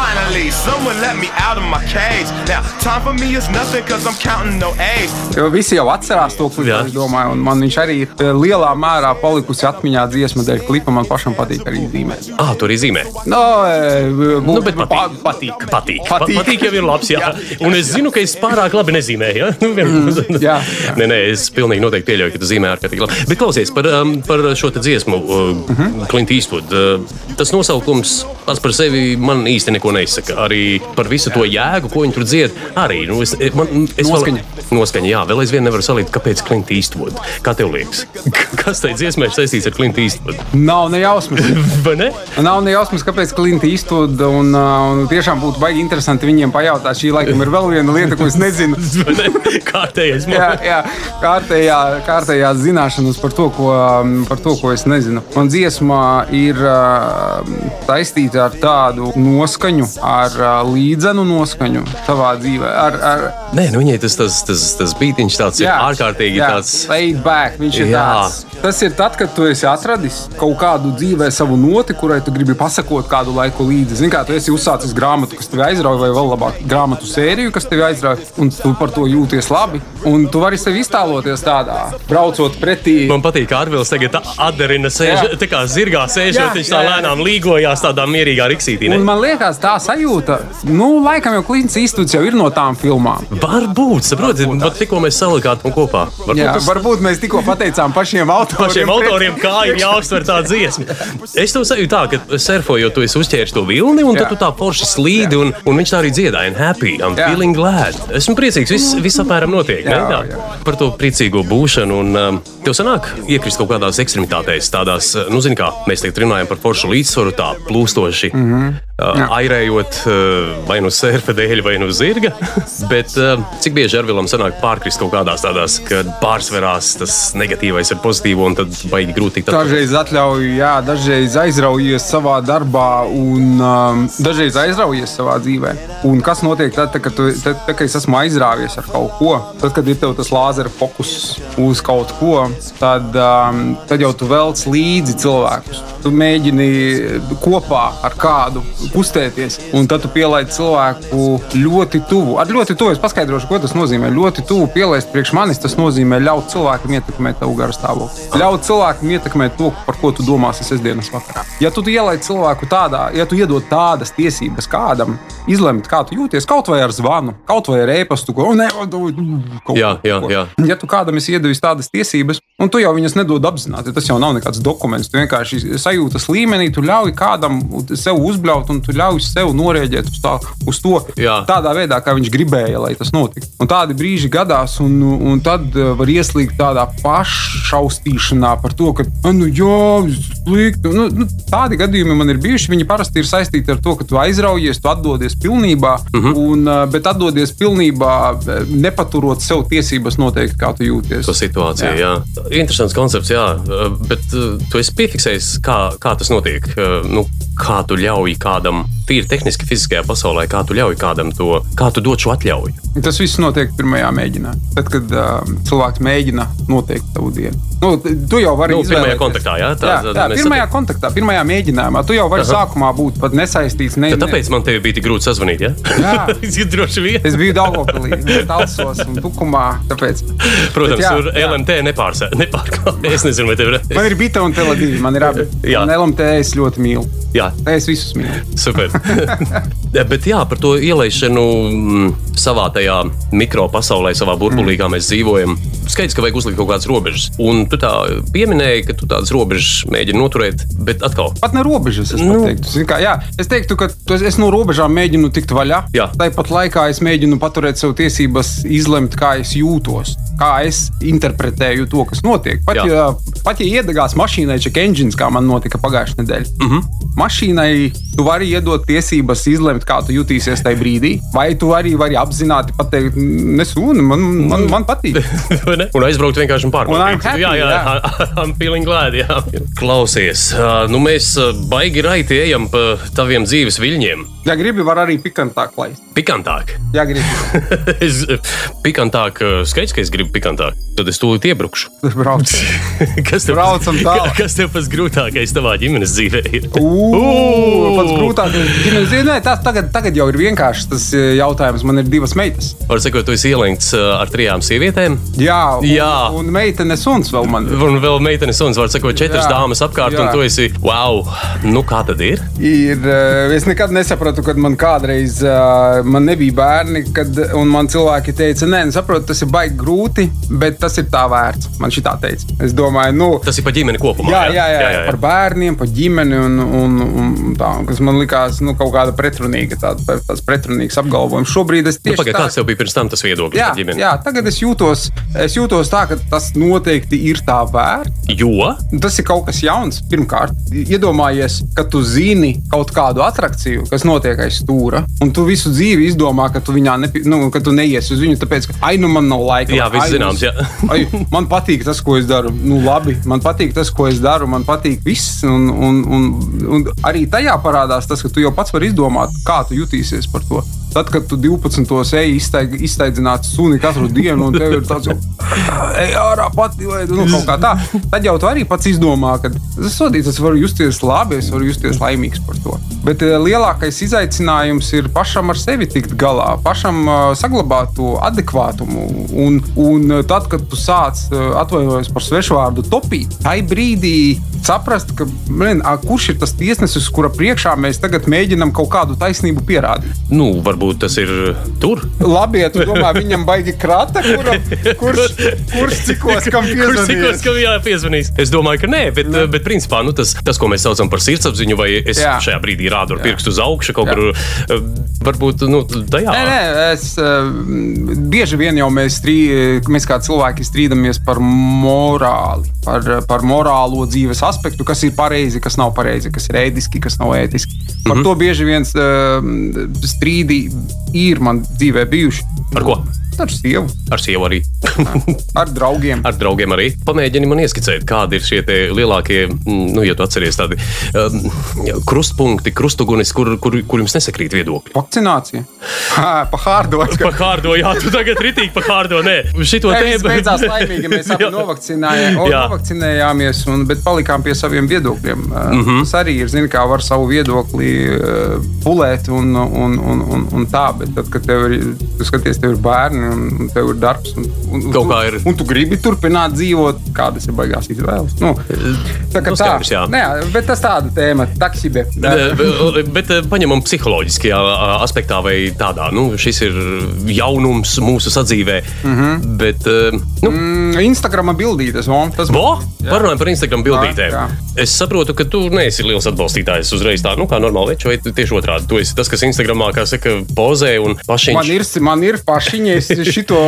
Finally, someone let me out of my cage. Now, time for me is nothing cause I'm counting no A's. Jo visi jau atcerās to klipu, Jā. es domāju, un man viņš arī ir eh, lielā mērā palikusi atmiņā dziesma dēļ klipa. Man pašam patīk arī zīmēt. Ah, tur ir zīmē. No, e, Nu, bet patīk. pa- patīk. Patīk. Patīk. Patīk. patīk jau ir labs. Jā. Un es zinu, ka es pārāk labi nezīmēju. Ja? Nu, vien- Mm, jā, jā. Nē, nē, es pilnīgi noteikti pieļauju, ka tu zīmē ārkārtīgi labi. Bet klausies par, um, par šo te dziesmu, uh, Mhm. Clint Eastwood. Uh, tas nosaukums pats par sevi man īsti neko neizsaka. Arī par visu to jēgu, ko viņi tur dzied. Arī nu, es, man, es Noskaņa. Vēl, noskaņa, jā, vēl aizvien nevaru salīdzināt, kāpēc Clint Eastwood. Kā tev liekas? Kas tai dziesmai ir saistīts ar Clint Eastwood? Nav ne jausmas. Vai ne? Nav ne jausmas, kāpēc Klimta iztūda. Un, uh, un tiešām būtu baigi interesanti viņiem pajautāt. Šī laikam ir vēl viena lieta, ko es nezinu. Ne? Kārtējais Jā, man. jā kārtējā, kārtējā zināšanas par to, ko, um, par to, ko es nezinu. Man dziesma ir uh, saistīta ar tādu noskaņu, ar uh, līdzenu noskaņu savā dzīvē. Ar, ar, Nē, nu viņai tas, tas, tas, tas beigts tāds ir ārkārtīgi jā, tāds. laid back. Viņš ir Jā. tāds. Tas ir tad, kad tu esi atradis kaut kādu dzīvē savu noti, kurai tu gribi pasakot kādu laiku līdzi. Zini, kā tu esi uzsācis grāmatu, kas tevi aizrauja, vai vēl labāk, grāmatu sēriju, kas tevi aizrauja, un tu par to jūties labi. Un tu vari sev iztēloties tādā, braucot pretī. Man patīk, ka Arvils tagad atdarina sēž, Jā. tā kā zirgā sēžot, Jā, viņš tā jā, jā. lēnām līgojās tādā mierīgā riksītī. Man liekas, tā sajūta, nu, laikam jau Klimts Īstuds jau ir no tām filmām. Varbūt, saprotiet, bet tikko mēs salikām kopā. Varbūt Jā, tas- varbūt mēs tikko pateicām pašiem autoriem. Pašiem autoriem, kā ir jāuztver tā dziesma. Es to sajūtu tā, ka surfojot, tu esi uzķēris to vilni, un Jā. tad tu tā forši slīdi, un, un viņš tā arī dziedāja. I'm happy, I'm Jā. feeling glad. Esmu priecīgs, viss, viss apmēram notiek. ne? Jā, Tā. jā. Par to priecīgo būšanu. Un, um, tev sanāk iekrist kaut kādās ekstremitātēs, tādās, uh, nu, zini, kā mēs tagad runājam par foršu līdzsvaru, tā plūstoši. Mm -hmm. Uh, airējot uh, vai nu sērfa dēļ, vai nu zirga. Bet uh, cik bieži Arvilam sanāk pārkrist kaut kādās tādās, kad pārsverās tas negatīvais ar pozitīvo, un tad baigi grūti tikt. Dažreiz atļauju, jā, dažreiz aizraujies savā darbā, un um, dažreiz aizraujies savā dzīvē. Un kas notiek tad, tad kad, tu, tad, tad, kad es esmu aizrāvies ar kaut ko? Tad, kad ir tev tas lāzera fokus uz kaut ko, tad, um, tad jau tu velc līdzi cilvēkus. Tu mēģini kopā ar kādu kustēties. Un tad tu pielaidi cilvēku ļoti tuvu. Ar ļoti tuvu es paskaidrošu, ko tas nozīmē. Ļoti tuvu pielaist priekš manis, tas nozīmē ļaut cilvēkam ietekmēt tavu garu stāvokli. Ļaut cilvēkam ietekmēt to, par ko tu domāsi sestdienas vakarā. Ja tu ielaidi cilvēku tādā, ja tu iedod tādas tiesības kādam, izlemt, kā tu jūties, kaut vai ar zvanu, kaut vai ar ēpastu, ko ne, kaut Jā, jā, jā. Ja tu kādam esi iedevis tādas tiesības, un tu jau viņas nedod apzināti, tas jau nav nekāds dokuments. Tu vienkārši sajūtas līmenī, tu ļauj kādam sev uzbļaut, un tu ļauj sev norēģēt uz, tā, uz to Jā. tādā veidā, kā viņš gribēja, lai tas notiktu. Un tādi brīži gadās, un, un tad eh, var ieslīgt tādā pašaustīšanā par to, ka, "Ah, nu, jā, slikti. Nu, nu, tādi gadījumi man ir bijuši. Viņi parasti ir saistīti ar to, ka tu aizraujies, tu atdodies pilnībā, uh -huh. un, eh, bet atdodies pilnībā, eh, nepaturot sev tiesības noteikt, kā tu jūties. To situāciju, jā. jā. Interesants koncepts, jā. Bet tu esi piefiksējis, kā, kā tas notiek. Nu, kā tu ļauj kādam, tīri tehniski, fiziskajā pasaulē, kā tu ļauj kādam to, kā tu dod šo atļauju. Tas viss notiek pirmajā mēģinājumā. Tad, kad uh, cilvēks mēģina noteikt tavu dienu. Nu, tu jau vari Nu, pirmajā izvēlēties. kontaktā, jā, tā- jā, jā mēs pirmajā satiek- kontaktā, pirmajā mēģinājumā. Tu jau vari Aha. sākumā būt pat nesaistīts. Ne, Tad tāpēc man te bija tik grūti sazvanīt. Ja? Jā. Ir droši vien. Es biju Dārgopilī, Talsos un Tukumā. Tāpēc. Protams, Bet jā, tur jā. LMT nepārsē- nepārklāja. Es nezinu, vai tev ir. Man ir bita un televīzija. Man ir abi. Jā. Un LMT es ļoti mīlu. Jā, Es visus mīlu. super. Bet jā, par to ielaišanu mm, savā tajā mikropasaulē, savā burbulī, kā mēs dzīvojam. Skaidrs, ka vajag uzlikt kaut kādas robežas. Un tu tā pieminēji, ka tu tādas robežas mēģini noturēt, bet atkal. Pat ne robežas, es Nu. teiktu. Zini Kā, jā, es teiktu, ka es no robežām mēģinu tikt vaļā. Jā. Tāpat laikā es mēģinu paturēt sev tiesības izlemt, kā es jūtos, kā es interpretēju to, kas notiek. Pat, Jā. ja, pat ja iedegās mašīnai check engines, kā man notika pagājušajā nedēļā, mm. -hmm. Mašīnai tu vari iedot tiesības izlemt, kā tu jutīsies tajā brīdī. Vai tu arī vari apzināti pateikt, nesūni, man, man, man patīk. Un aizbraukt vienkārši un pārbaudīt. jā, jā, jā. I'm feeling glad. Jā. Klausies, nu mēs baigi raiti ejam pa taviem dzīves viļņiem. Ja gribi, var arī pikantāk laist. Pikantāk. Ja gribi, es pikantāk, skaidrs, ka es gribu pikantāk. Tad es tūlīt iebrukšu. tad brauc. Kas tev, Braucam tālāk. kas tev pats grūtākais tavā ģimenes dzīvē ir? Ugh, Pats grūtākais ģimenes dzīvē. Tas tagad, tagad jau ir vienkārši tas e, jautājums. Man ir divas meitas. Var sakot, tu esi ielinkts ā, ar trijām sievietēm. Jā, un, Jā. un meitene suns vēl man. Un vēl meitenes suns, var sakot, četras Jā, dāmas apkārt, jā. un tu esi, wow, nu kā tad ir? Ir, e, es nekad nesapratu, kad man kādreiz man nebija bērni, kad un man cilvēki teica, nē, nu, saprotu, tas ir baigi grūti, bet tas ir tā vērts. Man šī tā teica. Es domāju, nu, Tas ir pa ģimeni kopumā. Jā, jā, jā, jā, par bērniem, par ģimeni. Un, un tā, kas man likās nu, kaut kāda pretrunīga, tāda, tāds pretrunīgs apgalvojums. Šobrīd es Nu, tieši Pagaid, tā- kāds tev bija pirms tam tas viedoklis Jā, par ģimeni? jā, tagad es jūtos, es jūtos tā, ka tas noteikti ir tā vērts. Jo? Tas ir kaut kas jauns. Pirmkārt, iedomājies, ka tu zini kaut kādu attrakciju, kas notiek aiz stūra, un tu visu dzīvi izdomā, ka tu, nepi, nu, ka tu neies uz viņu, tāpēc, ka ai, nu man nav laika. Jā, viss nu zināms, jā. ai, man patīk tas, ko es daru. Nu, labi, man patīk tas, ko es daru. Man patīk viss. Un, un, un, un arī tajā parādās tas, ka tu jau pats vari izdomāt, kā tu jutīsies par to. Tad, kad tu 12. eji iztaig, iztaigzināt suni katru dienu, un tev ir tāds, ej, ārā pati, vai nu, kaut kā tā, tad jau tu arī pats izdomā, ka tas sodīts, es varu justies labi, es varu justies laimīgs par to. Bet eh, lielākais izaicinājums ir pašam ar sevi tikt galā, pašam eh, saglabāt to adekvātumu. Un, un eh, tad, kad tu sāc atvainoties par svešvārdu topīt, tai brīdī saprast, ka, blin, kurš ir tas tiesnesis, kura priekšā mēs tagad mēģinām kaut kādu taisnību pierādīt. Nu, varbūt tas ir tur. Labi, ja tu domā, viņam baigi krata, kura, kurš, kurš cikos kam Kurš cikos, piezvanīs. kam jāpiezvanīs? Es domāju, ka nē, bet, bet principā nu, tas, tas, ko mēs saucam par sirdsapziņu, vai es Jā. šajā brīdī rādu ar pirkstu uz augšu kaut Jā. kur, eh, varbūt nu, tajā. Nē, nē, es, uh, bieži vien jau mēs, strī, mēs kā cilvēki strīdamies par morāli, par, par morālo dzīves aspektu, kas ir pareizi, kas nav pareizi, kas ir ētiski, kas nav ētiski. Par mm -hmm. to bieži vien uh, strīdi ir man dzīvē bijuši. Ar ko? Ar sievu. Ar sievu arī. Ar draugiem. Ar draugiem arī. Pamēģini man ieskicēt, kādi ir šie lielākie, mm, nu, ja tu atceries tādi um, krustpunkti, krustugunis, kur, kur, kur jums nesakrīt viedokļi. Vakcinācija. Ha, pa hārdo. Pa hārdo, jā, tu tagad ritīgi pa hārdo. Nē, šito tēmu. beidzās laimīgi. Mēs abi Jā. novakcinējām, Jā. novakcinējāmies, un, bet palikām pie saviem viedokļiem. Mm. -hmm. Tas arī ir, zini, kā var savu viedokli pulēt un, un, un, un, un tā. Bet tad, kad tev ir, tu skaties, tev ir bērni un, un tev ir darbs, un, un, un, kā ir. un tu gribi turpināt dzīvot, kādas ir baigās izvēles. Nu, tā kā Nu, tā, skaidrs, jā. Nē, bet tas tāda tēma, taksibe. Bet, bet eh, paņemam psiholoģiskajā aspektā, vai tādā, nu, šis ir jaunums mūsu sadzīvē. Mm -hmm. Bet, eh, nu, Mm, Instagrama bildītes, un tas Bo, parunājam par Instagram bildītēm. Jā, Es saprotu, ka tu neesi liels atbalstītājs uzreiz tā, nu, kā normāli veču, vai tieši otrādi. Tu esi tas, kas Instagramā, kā saka, pozē un pašiņš. Man ir, man ir pašiņa, es šito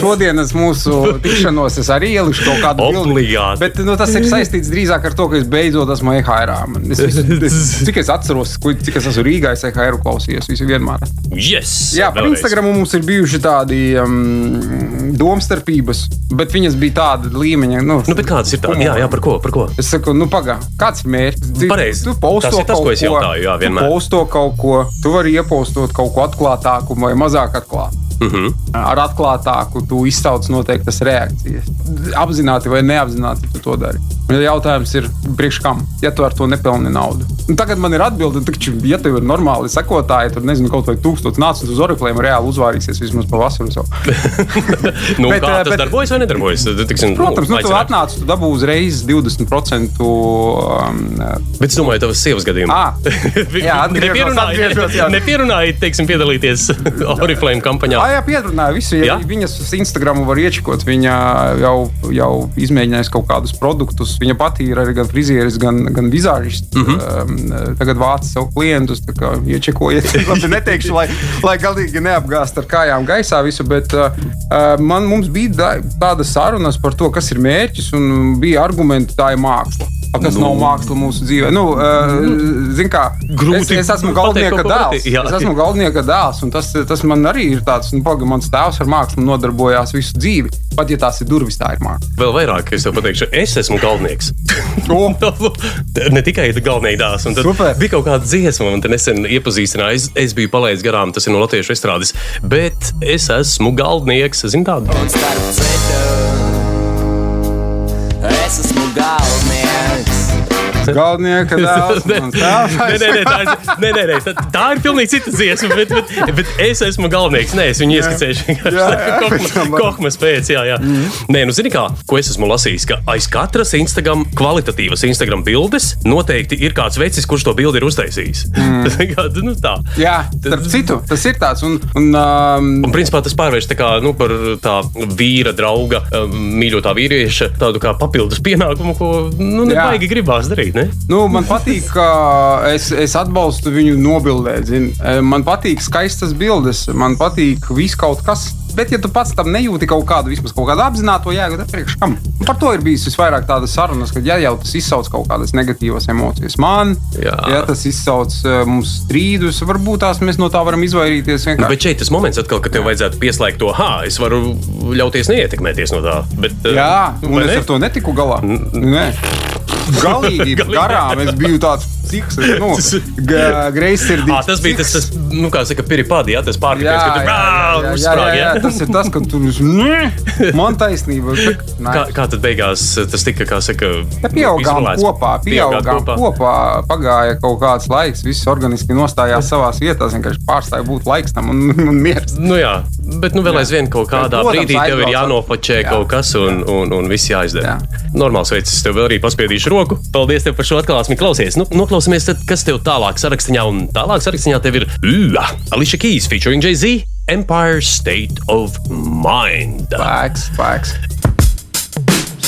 šodienas mūsu tikšanos es arī ieliku kaut kādu. Obligāti. Bet nu, tas ir saistīts drīzāk ar to, ka es beidzot esmu EHR. Es, es, cik es atceros, cik es esmu Rīgā, es EHR klausījos visu vienmēr. Yes! Jā, par vēlreiz. Instagram mums ir bijuši tādi um, domstarpības, bet viņas bija tāda līmeņa. Nu, Nu, bet kādas ir tādas? Jā, jā, par ko? Par ko? Es saku, nu, pagaidi, kāds ir mērķis? Pareizi. Tu posto Tas ir tas, ko es jautāju, jā, vienmēr. Tu posto kaut ko, tu vari iepostot kaut ko atklātāku vai mazāk atklātu. Uh -huh. Ar atklātāku tu izsauc noteiktas reakcijas. Apzināti vai neapzināti tu to dari. Un Jautājums ir, priekš kam? Ja tu ar to nepelni naudu. Un tagad man ir atbilde, taču, ja tev ir normāli sekotāji, tad nezinu, kaut vai tūkstoši nācis uz oriflēm, reāli uzvārīsies vismaz pavasaru. Savu. nu, Bet, kā eh, tas bet- darbojas vai nedarbojas? Tiksim, Protams, nu, tu aicināt. atnāc, tu dabū uzreiz 20% um, Bet es domāju, tavas sievas gadījumā. Ah, jā, atgriežos, atgriežos, jā. Nepierunāji, teiksim, piedalīties Oriflame kampaņā. Jā, jā piedrunāja. Visu, ja Jā? viņas uz Instagram var iečakot. Viņa jau, jau izmēģinājusi kaut kādus produktus. Viņa pati ir arī gan frizieris, gan, gan vizārists. Mm. -hmm. tagad vāc savu klientus. tā kā Iečakojiet, labi, neteikšu, lai, lai galīgi neapgāst ar kājām gaisā visu. Bet uh, man, mums bija da, tāda sarunas par to, kas ir mērķis, un bija argumenti, tā ir māksla. A, Kas nu, nav māksla mūsu dzīvē? Nu, uh, Ziniet, kā Grūti es, es esmu ko dēls. jā. Es esmu galdnieka dēls, un tas, tas man arī ir tāds, nu, pagaidi, mans tēvs ar mākslu nodarbojās visu dzīvi. Pat ja tās ir durvis, tā ir māksla. Vēl vairāk, es tev pateikšu, es esmu galvenais. O! ne tikai galvenais un tad Super. bija kaut kāda dziesma, man te nesen iepazīstināja. Es, es biju palaidis garām, tas ir no latviešu estrādes, bet es esmu galvenais. Zini tādu? Galdnieka dēls. nē, nē, nē, tā, ir, nē, nē, nē, tā, tā ir pilnīgi cita dziesma, bet, bet, bet es esmu galvenais. Nē, es viņu ieskicēšu. Jā, jā, pēc jā, jā. Mm. Nē, nu, zini kā, ko es esmu lasījis, ka aiz katras Instagram, kvalitatīvas Instagram bildes noteikti ir kāds vecis, kurš to bildi ir uztaisījis. Mm. nu, tā. Jā, starp citu, tas ir tāds. Un, un, um, Un, principā, tas pārvērš tā kā, nu, par tā vīra, drauga, um, mīļotā vīrieša tādu kā papildus pienākumu, ko nu, nebaigi gribās darīt. Ne? Nu, man patīk, ka es, es atbalstu viņu nobildēt. zini. E, Man patīk skaistas bildes, man patīk viss kaut kas. Bet, ja tu pats tam nejūti kaut kādu, vismaz kaut kādu apzināto jēgu, tad priekš kam? Par to ir bijis visvairāk tādas sarunas, ka, ja jau tas izsauc kaut kādas negatīvas emocijas man, Jā. ja tas izsauc e, mums strīdus, varbūt tās mēs no tā varam izvairīties. Nu, vienkārši. bet šeit tas moments, atkal, kad tev vajadzētu pieslēgt to, ah, es varu ļauties neietekmēties no tā. Bet, uh, Jā, vai un es ne? ar to netiku galā. Nē. Galīgi, garām. Es biju tāds ciks, nu, Ah, greizsirdīgs. tas bija tas, tas nu, kā saka, piripādi, jā, tas pārkāpums, ka tur jā, jā, jā, tas ir tas, ka tur ir man taisnība. Kā, Kā, kā tad beigās tas tika, kā saka, Ja pieaugām kopā, pieaugām kopā. kopā, pagāja kaut kāds laiks, viss organiski nostājās savā vietā, vienkārši pārstāja būt laiks tam un, un miers. Nu jā, bet nu vēl aizvien kaut kādā brīdī tev ir jānofočē Jā. kaut kas un, un, un viss jāizdara. Jā. Normāls veids, es tev vēl arī paspiedīšu roku. Paldies tev par šo atklāsmi. Klausies, nu, noklausīsimies, tad, kas tev tālāk sarakstā, un tālāk sarakstā tev ir Ua, Alicia Keys featuring Jay-Z, Empire State of Mind. Spēks, spēks.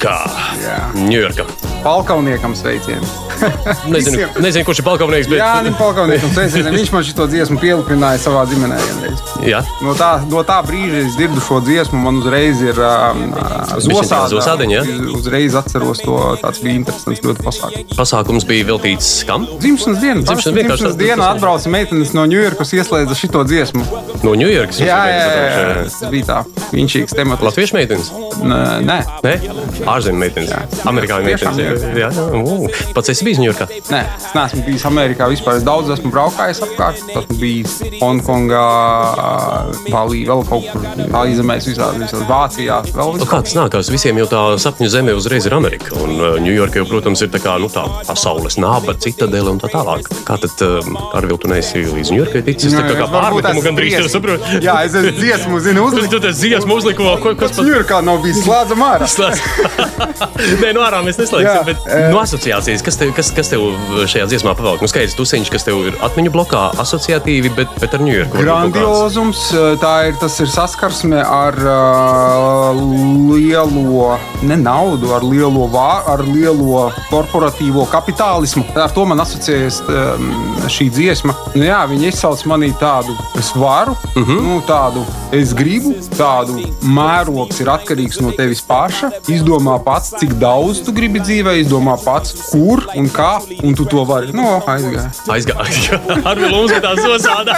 Ņujorkā. Jā. Ņujorkā. Palkauniekam sveicienu. Nezinu, nezinu, kurš ir palkaunieks, bet. Jā, nu, Palkauniekam sveicienu. Viņš man šo dziesmu pielipināja savā ģimenē. Jā. No tā, no tā brīža, kad es dzirdu šo dziesmu, man uzreiz ir um, zosādiņa, jā? Uz- Uzreiz atceros to. Tas bija interesants, ļoti pasākums. Pasākums bija veltīts kam? Dzimšanas diena. Dzimšanas Dzimšanas dienā atbrauca meitenes no Ņujorkas, ieslēdza šo dziesmu. No Ņujorkas. Jā, jā, jā, jā. Tas bija tā. Viņšīgs temats. Latviešu meitenes? Nē, nē. Nē, ārzemju meitenes. Amerikāņu meitenes. Jā, jā, Pats esi bijis Ņujorkā. Nē, es neesmu bijis Amerikā vispār. Es daudz esmu braukājis apkārt. Esmu bijis Hongkongā, Balī, vēl kaut kur aizemēs, visādi, visādi Vācijā. Nu, kā tas nākās? Visiem jau tā sapņu zeme uzreiz ir Amerika. Un uh, Ņujorka jau, protams, ir tā kā nu, tā pasaules naba, citadele un tā tālāk. Kā tad um, ar viltu neesi līdz Ņujorkai ticis? Tā kā, pārmetumu gandrīz tev saprot. Jā, es esmu dziesmu, zinu, Tu uzliku. tu tas dziesmu uzliku, kas Tas Ņujorkā nav bijis slēdzam ārā. Nē, no ārā mēs neslēgsim. Bet no asociācijas, kas tev, kas, kas tev šajā dziesmā pavalk? Nu, skaidrs, tusiņš, kas tev ir atmiņu blokā asociatīvi, bet, bet ar Ņujorku. Grandiozums, tā ir, tas ir saskarsme ar uh, lielo, ne naudu, ar lielo, vā, ar lielo korporatīvo kapitālismu. Ar to man asociējas um, šī dziesma. Nu, jā, viņi izsauc manī tādu, es varu, uh Mhm. -huh. nu, tādu, es gribu, tādu mērogs ir atkarīgs no tevis paša. Izdomā pats, cik daudz tu gribi dzīvē, izdomā pats, kur un kā, un tu to vari. Nu, aizgāja. Aizgāja. Ar mums tā zosāda.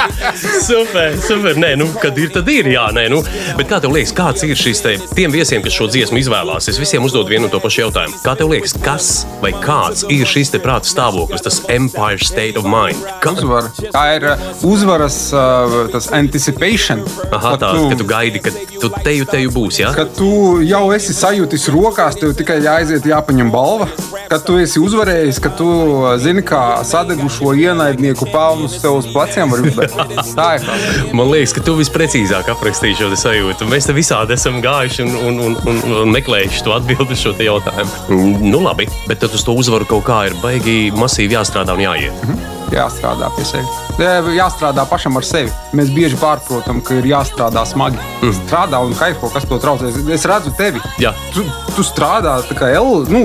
super, super. Nē, nu, kad ir, tad ir. Jā, nē, nu. Bet kā tev liekas, kāds ir šis te tiem viesiem, kas šo dziesmu izvēlās? Es visiem uzdodu vienu un to pašu jautājumu. Kā tev liekas, kas vai kāds ir šis te prāta stāvoklis, tas Empire State of Mind? Kā, uzvara. Tā ir uh, uzvaras uh, tas anticipation. aha, tā, tu- ka tu gaidi, ka tu teju, teju būs, jā? Kad tu jau esi sajūtis rokās, tev tikai jāaiziet, jāpaņem balva. Kad tu esi uzvarējis, kad tu uh, zini, kā sadegušo ienaidnieku pelnus tev uz pleciem var uzbērt. Tā ir tā. Man liekas, ka tu visprecīzāk aprakstīji šo sajūtu. Mēs te visādi esam gājuši un, un, un, un, un meklējuši to atbildi šo jautājumu. Mm, Nu, labi, bet tad uz to uzvaru kaut kā ir baigi masīvi jāstrādā un jāiet. Jāstrādā pie sevis. Jā, Jāstrādā pašam ar sevi. Mēs bieži pārprotam, ka ir jāstrādā smagi. Mm. Strādā un kaifo, kas to traucē. Es redzu tevi. Jā. Tu, tu strādā tā kā L. Nu,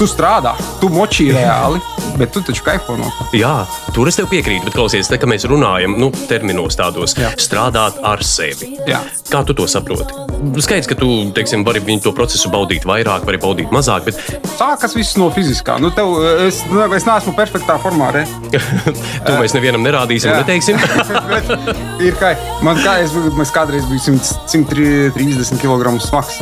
tu strādā, tu močī reāli, bet tu taču kaifo no tā. Jā, tur es tev piekrītu, bet klausies, te, kad mēs runājam, nu, terminos tādos, Jā. strādāt ar sevi. Jā. Kā tu to saproti? Skaidrs, ka tu teiksim, vari viņu to procesu baudīt vairāk, vari baudīt mazāk, bet Sākas viss no fiziskā. Nu, tev, es, nu, es neesmu perfektā formā. To mēs nevienam nerādīsim Jā. neteiksim. Bet ir kā, man kā es, mēs kādreiz bijām 130 kg smags.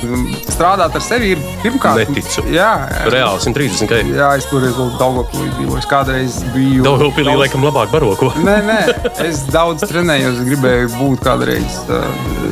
Strādāt ar sevi ir pirmkārt. Neticu. Jā, jā. Reāli 130 km. jā es toreiz vēl Daugopilī dzīvoju. Es kādreiz biju. Daugavpilī daudz- laikam labāk baroko. Nē, nē, es daudz trenējos, gribēju būt kādreiz uh,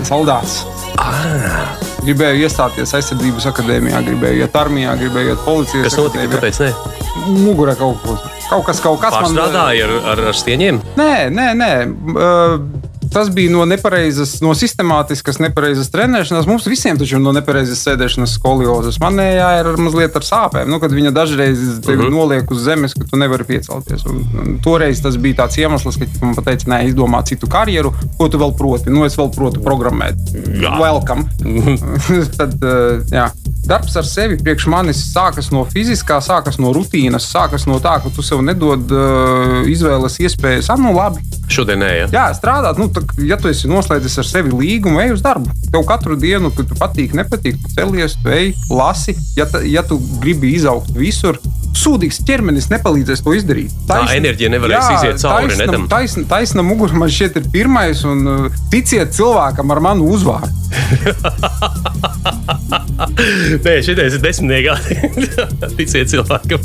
soldāts. Ah. Gribēju iestāties aizsardzības akadēmijā, gribēju iet armijā, gribēju iet policijas Kas notika? akadēmijā. Kāpēc ne? Mugurē kaut kas, kaut kas, kaut kas man Pārstrādāja ar, ar, ar stieņiem. Nē, nē, nē. Uh, Tas bija no nepareizas, no sistemātiskas, nepareizas trenēšanās. Mums visiem taču ir no nepareizas sēdēšanas skoliozes. Manējā ir mazliet ar sāpēm. Nu, kad viņa dažreiz tevi uh -huh. noliek uz zemes, ka tu nevari piecelties. Un, un toreiz tas bija tāds iemesls, ka man teica, nē, izdomā citu karjeru, ko tu vēl proti. Nu, es vēl protu programmēt. Jā. Welcome. Tad, uh, jā. Darbs ar sevi priekš manis sākas no fiziskā, sākas no rutīnas, sākas no tā, ka tu sev nedod uh, izvēles iespējas. Ah, nu, labi. Šodien nē, ja? Jā, strādāt, nu, tā, ja tu esi noslēdzis ar sevi līgumu, ej uz darbu. Tev katru dienu, kad tu patīk, nepatīk, tu celies, tu ej, lasi. Ja, ta, ja tu gribi izaugt visur, sūdīgs ķermenis nepalīdzēs to izdarīt. Tā enerģija nevarēs iziet cauri, ne tam. Taisna, taisna mugura man šķiet ir pirmais, un uh, ticiet cilvēkam ar manu uzvārdu. Nē, šitais ir desmitniekā. Ticiet cilvēkam.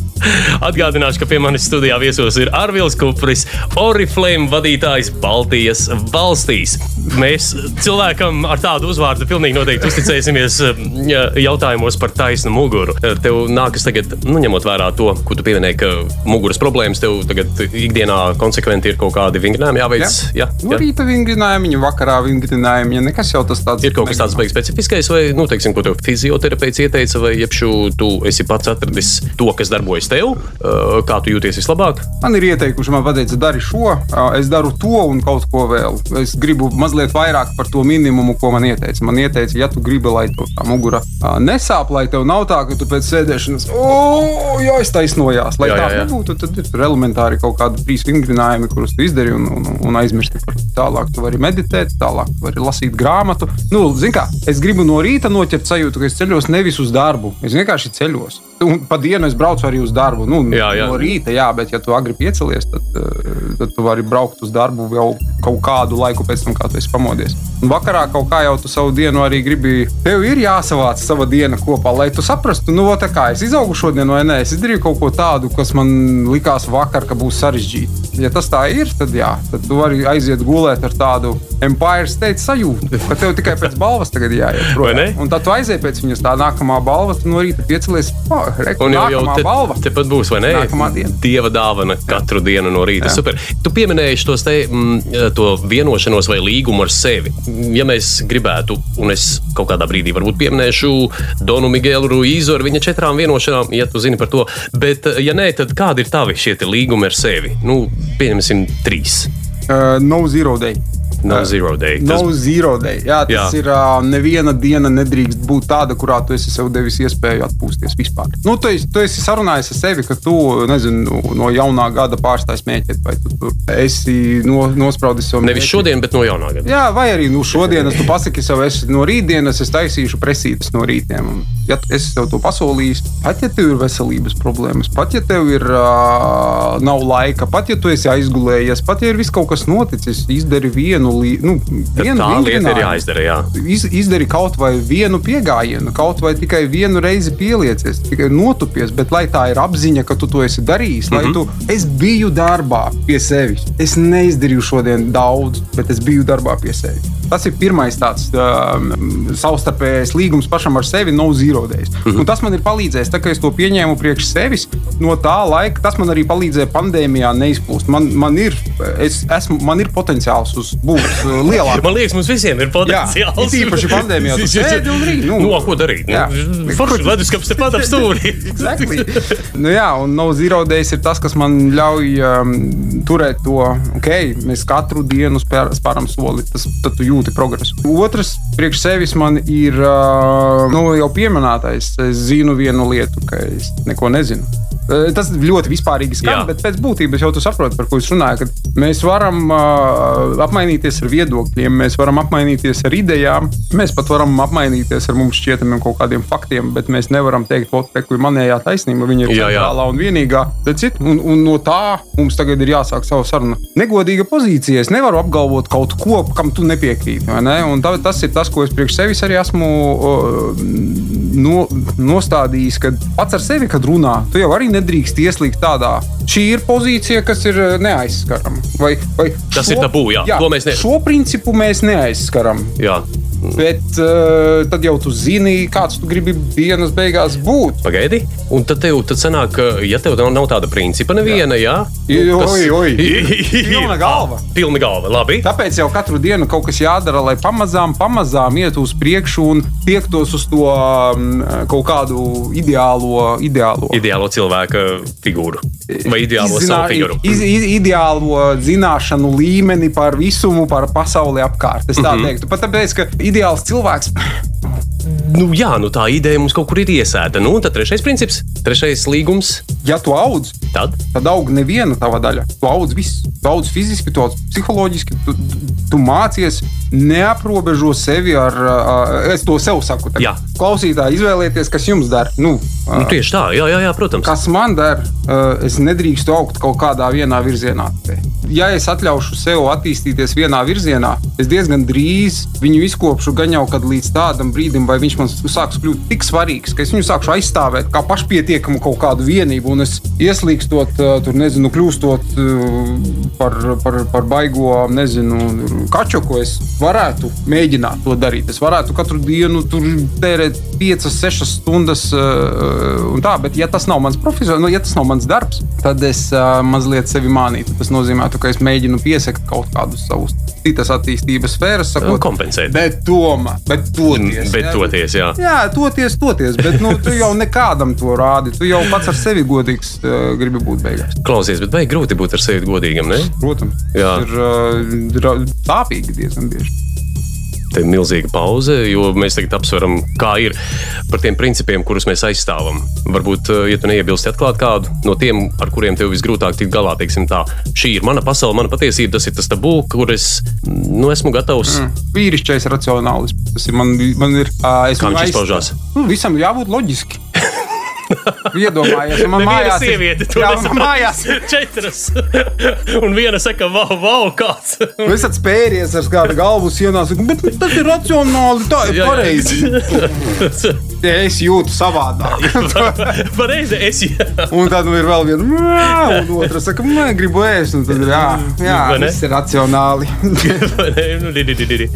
Atgādināšu, ka pie manis studijā viesos ir Arvils Kupris, Oriflame vadītājs Baltijas valstīs. Mēs cilvēkam ar tādu uzvārdu pilnīgi noteikti uzticēsimies um, ja, jautājumos par taisnu muguru. Tev nākas tagad, nu, ņemot vērā to, ko tu pieminēji, ka muguras problēmas tev tagad ikdienā konsekventi ir kaut kādi vingrinājumi jāveic. Jā, no rīta vingrinājumi, vakarā vingrinājumi, ja nekas jau tas tāds ir kaut kas tāds beigas specifiskais, vai, nu, teiksim, ko tev fizioterapeits ieteica, vai jebšu tu esi pats atradis to, kas darbojas tev, uh, kā tu jūties vislabāk? Man ir ieteikuši, man pateica, dari šo, uh, es daru to un kaut ko vēl. Es gribu mazliet vairāk par to minimumu, ko man ieteica. Man ieteica, ja tu gribi, lai tā mugura uh, nesāp, lai tev nav tā, ka tu pēc sēdēšanas, oh, jā, es taisnojās. Lai jā, tā jā, jā. nebūtu, tad ir elementāri kaut kādi trīs vingrinājumi, kurus tu izdari un, un, un aizmirsti par tālāk. Tu vari meditēt, tālāk tu vari lasīt grāmatu. Nu, zin kā, es gribu no rīta noķert sajūtu, ka es ceļos nevis uz darbu, es vienkārši ceļos. Un pa dienu es braucu arī uz darbu. Nu, jā, jā. No rīta, jā, bet ja tu agri piecelies, tad, eh, tad tu vari braukt uz darbu jau kaut kādu laiku pēc tam, kā tu esi pamodies. Un vakarā kaut kā jau tu savu dienu arī gribi. Tev ir jāsavāc sava diena kopā, lai tu saprastu, nu, kā es izaugu šodien, vai nē, es izdarīju kaut ko tādu, kas man likās vakar, ka būs sarežģīti. Ja tas tā ir, tad jā, tad tu vari aiziet gulēt ar tādu Empire State sajūtu, ka tev tikai pēc balvas tagad jāiet. Un tad tu aizies pēc viņas tā nākamā balva, tu no rīta piecelies. Oh, reku, un jau, jau te, balva. tepat būs, vai ne? Nākamā diena. Dieva dāvana katru dienu no rīta. Jā. Super. Tu pieminēji tos te, m, to vienošanos vai līgumu ar sevi. Ja mēs gribētu, un es kaut kādā brīdī varbūt pieminēšu Donu Miguelu Ruīzu ar viņa četrām vienošanām, ja tu zini par to. Bet, ja nē, tad kādi ir tavi šie līgumi ar sevi? Nu, pieņemsim trīs. Uh, no zero day. No zero day. Tas... No zero day. Jā, tas jā. ir uh, neviena diena nedrīkst būt tāda, kurā tu esi sev devis iespēju atpūsties vispār. Nu, tu, esi, tu esi sarunājis ar sevi, ka tu nezinu, no jaunā gada pārstāj smēķēt, vai tu, tu esi no, nospraudis sev. Nevis mēķi. šodien, bet no jaunā gada. Jā, vai arī nu, šodienas tu pasaki sev, es no rītdienas es taisīšu presītas no rītiem. Ja es tev to pasolīju, pat ja tev ir veselības problēmas, pat ja tev ir uh, nav laika, pat ja tu esi aizgulējies, pat ja ir viss kaut kas noticis, izdari vienu vienu, nu, vienu tā lieta ir jāizdara. Jā. Iz, izdari kaut vai vienu piegājienu, kaut vai tikai vienu reizi pieliecies, tikai notupies, bet lai tā ir apziņa, ka tu to esi darījis, mm -hmm. lai mhm. tu es biju darbā pie sevis. Es neizdarīju šodien daudz, bet es biju darbā pie sevis. Tas ir pirmais tāds um, savstarpējais līgums pašam ar sevi, no zero days. Mm -hmm. Un tas man ir palīdzējis, tā, ka es to pieņēmu priekš sevis. No tā laika tas man arī palīdzēja pandēmijā neizplūst. Man, man, ir, es, esmu, man ir potenciāls uz būt būs uh, lielāka. Man liekas, mums visiem ir potenciāls. Jā, īpaši pandēmijā. Tas ir grūti. Nu, no, ko darīt? Nu, Forši leduskapis tepat ap stūri. exactly. nu, jā, un no zero days ir tas, kas man ļauj um, turēt to, ok, mēs katru dienu spēr, spēram soli, tas, tad tu jūti progresu. Otrs, priekš sevis man ir uh, nu, jau pieminētais. Es zinu vienu lietu, ka es neko nezinu. Eh, tas ļoti vispārīgi skan, Jā. bet pēc būtības jau tu saproti, par ko es runāju. Mēs varam uh, apmainīties ar viedokļiem, mēs varam apmainīties ar idejām, mēs pat varam apmainīties ar mums šķietamiem kaut kādiem faktiem, bet mēs nevaram teikt, ka ir manējā taisnība, viņa ir centrālā un vienīgā. Un, un no tā mums tagad ir jāsāk savu sarunu. Negodīga pozīcija. Es nevaru apgalvot kaut ko, kam tu nepiekrīti. Ne? Un tā, tas ir tas, ko es priekš sevis arī esmu uh, no, nostādījis, kad pats ar sevi, kad runā, tu jau arī nedrīkst ieslīgt tādā. Šī ir pozīcija, kas ir eh, neaizskarama. Vai, vai Tas šo, ir tabū, jā. jā mēs ne... Šo principu mēs neaizskaram. Jā. Bet uh, tad jau tu zini, kāds tu gribi dienas beigās būt. Pagaidi, un tad tev tad sanāk, ka, ja tev nav tāda principa neviena, jā, jā nu, tas... oi, oi. pilna galva. Pilna galva, labi. Tāpēc jau katru dienu kaut kas jādara, lai pamazām, pamazām iet uz priekšu un tiektos uz to um, kaut kādu ideālo, ideālo. ideālo cilvēka figūru. Vai ideālo Izzinā, figūru? Iz, iz, ideālo zināšanu līmeni par visumu, par pasauli apkārt. Es tā mm -hmm. teiktu. Pat tāpēc, ka ideāls cilvēks nu, jā, nu, tā ideja mums kaut kur ir iesēta. Nu, un tad trešais princips, trešais līgums. Ja tu audz, Tad tad aug neviena tava daļa. Tu audz visu. Tu audz fiziski, tu audz psiholoģiski, tu, tu, tu mācies neaprobežo sevi ar, es to sev saku. Jā. Klausītāji, izvēlieties, kas jums der. Nu, nu, tieši tā, jā, jā, jā protams. kas man der, es nedrīkstu augt kaut kādā vienā virzienā. Ja es atļaušu sev attīstīties vienā virzienā, es diezgan drīz viņu izkopšu gan jau līdz tādam brīdim, vai viņš man sāks kļūt tik svarīgs, ka es viņu sākšu aizstāvēt kā pašpietiekamu kaut kādu vienību, un es ieslīgstot, uh, tur nezinu, kļūstot uh, par, par, par baigo, nezinu, kačoku, es varētu mēģināt to darīt. Es varētu katru dienu tur tērēt 5, 6 stundas, uh, un tā, bet ja tas nav mans profesors, nu, ja tas nav mans darbs, tad es mazliet sevi mānītu. Tas nozīmē, ka es mēģinu piesakt kaut kādus savus citas attīstības sfēras, sakot, Kompensēt. Bet tomēr, bet toties. Bet ja? toties, jā. Jā, toties, toties, bet nu, tu jau nekādam to rādi. Tu jau pats ar sevi godīgs uh, gribi būt beigās. Klausies, bet vai grūti būt ar sevi godīgam? Ne? Protams, Jā. ir, uh, sāpīgi diezgan bieži. Te milzīga pauze, jo mēs tagad apsveram, kā ir par tiem principiem, kurus mēs aizstāvam. Varbūt, eh, ja tu neiebilsti atklāt kādu no tiem, ar kuriem tev visgrūtāk tikt galā, teiksim tā, šī ir mana pasaule, mana patiesība, tas ir tas tabū, kur es nu, esmu gatavs. Mm. Vīrišķais racionālisms. Tas ir man, man ir. Uh, Kā viņš izpaužās? Nu, visam jābūt loģiski. Iedomājies, man mājās ir- sieviete to jā, man nesaprot. mājās Četras. Un viena saka, wow, wow kāds. Nu, es esmu spēries ar kādu galvu sienā, saku, bet tas ir racionāli, tā ir Jā, jā. pareizi. Ja es jūtu savādāk. Pareizi, es jā. Un tad ir vēl viena, un otra saka, nē, gribu ēst. Un tad ir, jā, jā tas ir racionāli. nu, di, di, di.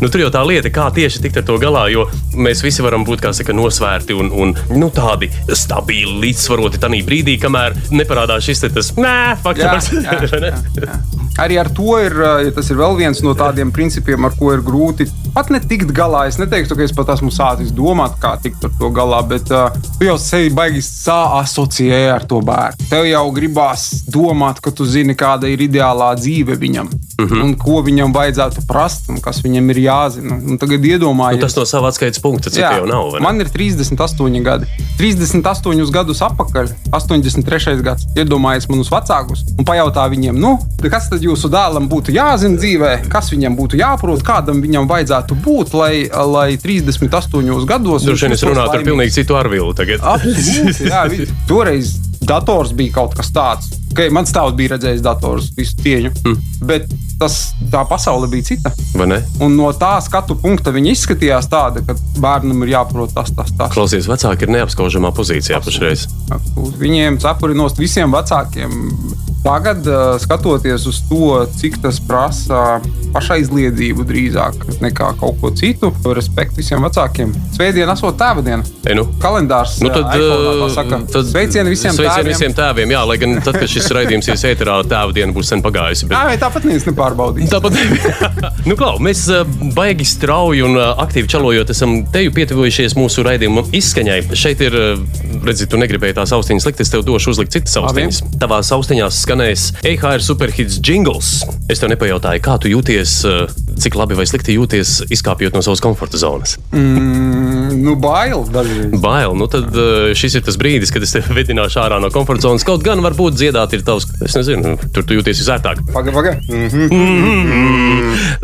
nu, tur jau tā lieta, kā tieši tikt ar to galā, jo mēs visi varam būt kā saka, nosvērti un, un nu, tādi stabili, līdzsvaroti tajā brīdī, kamēr neparādās šis te tas nē, faktors. Jā, jā, jā, jā. Arī ar to ir, ja tas ir vēl viens no tādiem principiem, ar ko ir grūti pat ne tikt galā. Es neteiktu, ka es pat esmu sācis domāt, kā tikt ar to galā, bet uh, tu jau sevi baigi asociē ar to bērnu. Tev jau gribās domāt, ka tu zini, kāda ir ideālā dzīve viņam, uh Mhm. -huh. un ko viņam vajadzētu prast, un kas viņam ir jāzina. Un tagad Nu, iedomājieties, tas no sava atskaites punkta, cik jau nav. Man ir 38 gadi. 38 gadus atpakaļ, 83. gads. Iedomājieties manus vecākus un pajautā viņiem, nu, kas tad jūsu dēlam būtu jāzina dzīvē, kas viņam būtu jāprot, kādam viņam vajadzētu būt, lai, lai 38 gados. Droši vien viņš es runāju laimīgs. pilnīgi citu arvilu tagad. Absolūti, jā, toreiz dators bija kaut kas tāds. Okay, mans tēvs bija redzējis dators, visu cieņu. Mm. Bet tas, tā pasaule bija cita. Un no tā skatu punkta viņi izskatījās tāda, ka bērnam ir jāprot tas, tas, tas. Klausies, vecāki ir neapskaužamā pozīcijā pašreiz. Absolūti. Viņiem cepuri nost visiem vecākiem. Tagad, uh, skatoties uz to, cik tas prasa pašaizliedzību drīzāk nekā kaut ko citu, respektu visiem vecākiem. Svētdiena, esot tēva diena. E, nu. Kalendārs. Nu, tad, uh, iPhone'ā tā uh, tad sveicieni visiem sveicieni tēviem. visiem tēviem. Jā, lai gan tad, kad šis raidījums ir ēterā, tēva diena būs sen pagājusi. Bet... Jā, vai tāpat neviens nepārbaudīs. Tāpat, nu, klau, mēs uh, baigi strauji un uh, aktīvi čalojot, esam teju pietuvojušies mūsu raidījuma izskaņai. Šeit ir, uh, redzi, tu negribēji tās austiņas likt, es tev došu uzlikt citas austiņas. Tavās austiņās skanēs EHR superhits jingles. Es tev nepajautāju, kā tu jūties, cik labi vai slikti jūties, izkāpjot no savas komforta zonas. Mm, nu, bail dažreiz. Bail, nu tad uh, šis ir tas brīdis, kad es tevi vedināšu ārā no komforta zonas. Kaut gan varbūt dziedāt ir tavs, es nezinu, tur tu jūties visērtāk. Paga, paga.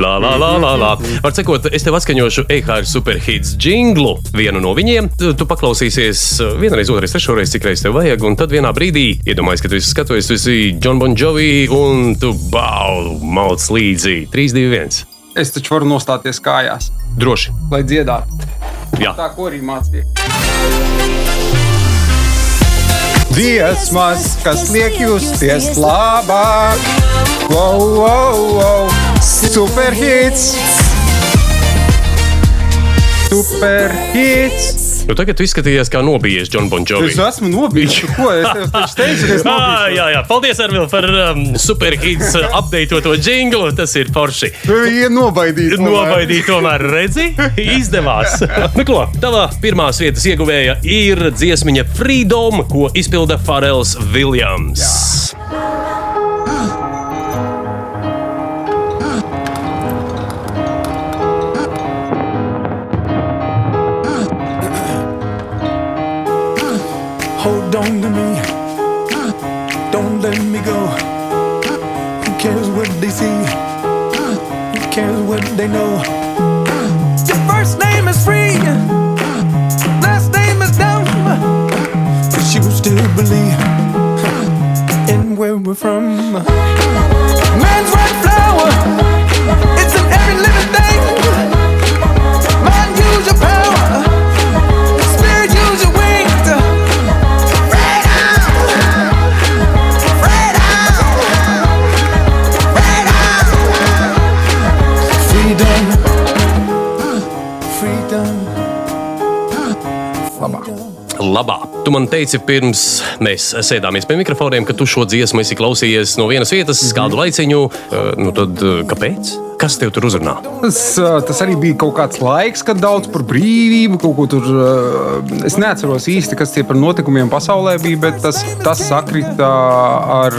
La, la, la, la, la. Var sakot, es tev atskaņošu EHR superhits jinglu. Vienu no viņiem tu, paklausīsies uh, vienreiz, otrreiz, trešreiz, cik reizes tev vajag. Un tad vienā brīdī iedomājies, ka tu esi skatojies, tu esi John Bon Jovi un tu bau, mauc līdzi. 3, 2, 1. Es taču varu nostāties kājās, Droši. lai dziedātu. Jā. Tā ko arī mācīja. Dziesmas, kas liek justies labāk, wow, wow, wow. superhits, superhits. Nu, tagad tu izskatījies kā nobijies John Bon Jovi. Es esmu nobijis. Ko es teicu, es Ah, jā, jā, paldies, Arvil, par um, superhits uh, updatēto jinglu. Tas ir forši. Viņa nobaidīja. Nobaidīt, tomēr redzi, izdevās. nu, ko, tavā pirmās vietas ieguvēja ir dziesmiņa Freedom, ko izpilda Farels Viljams. Hold on to me. Don't let me go. Who cares what they see? Who cares what they know? Your first name is free. Last name is dumb. But you still believe in where we're from. Man's right flower. It's in every living thing. Tu man teici, pirms mēs sēdāmies pie mikrofoniem, ka tu šo dziesmu esi klausījies no vienas vietas kādu laiciņu. Eh, Nu tad, eh, kāpēc? Kas tev tur uzrunā? Tas, tas arī bija kaut kāds laiks, kad daudz par brīvību, kaut ko tur. Es neatceros īsti, kas tie par notikumiem pasaulē bija, bet tas, tas sakrita ar,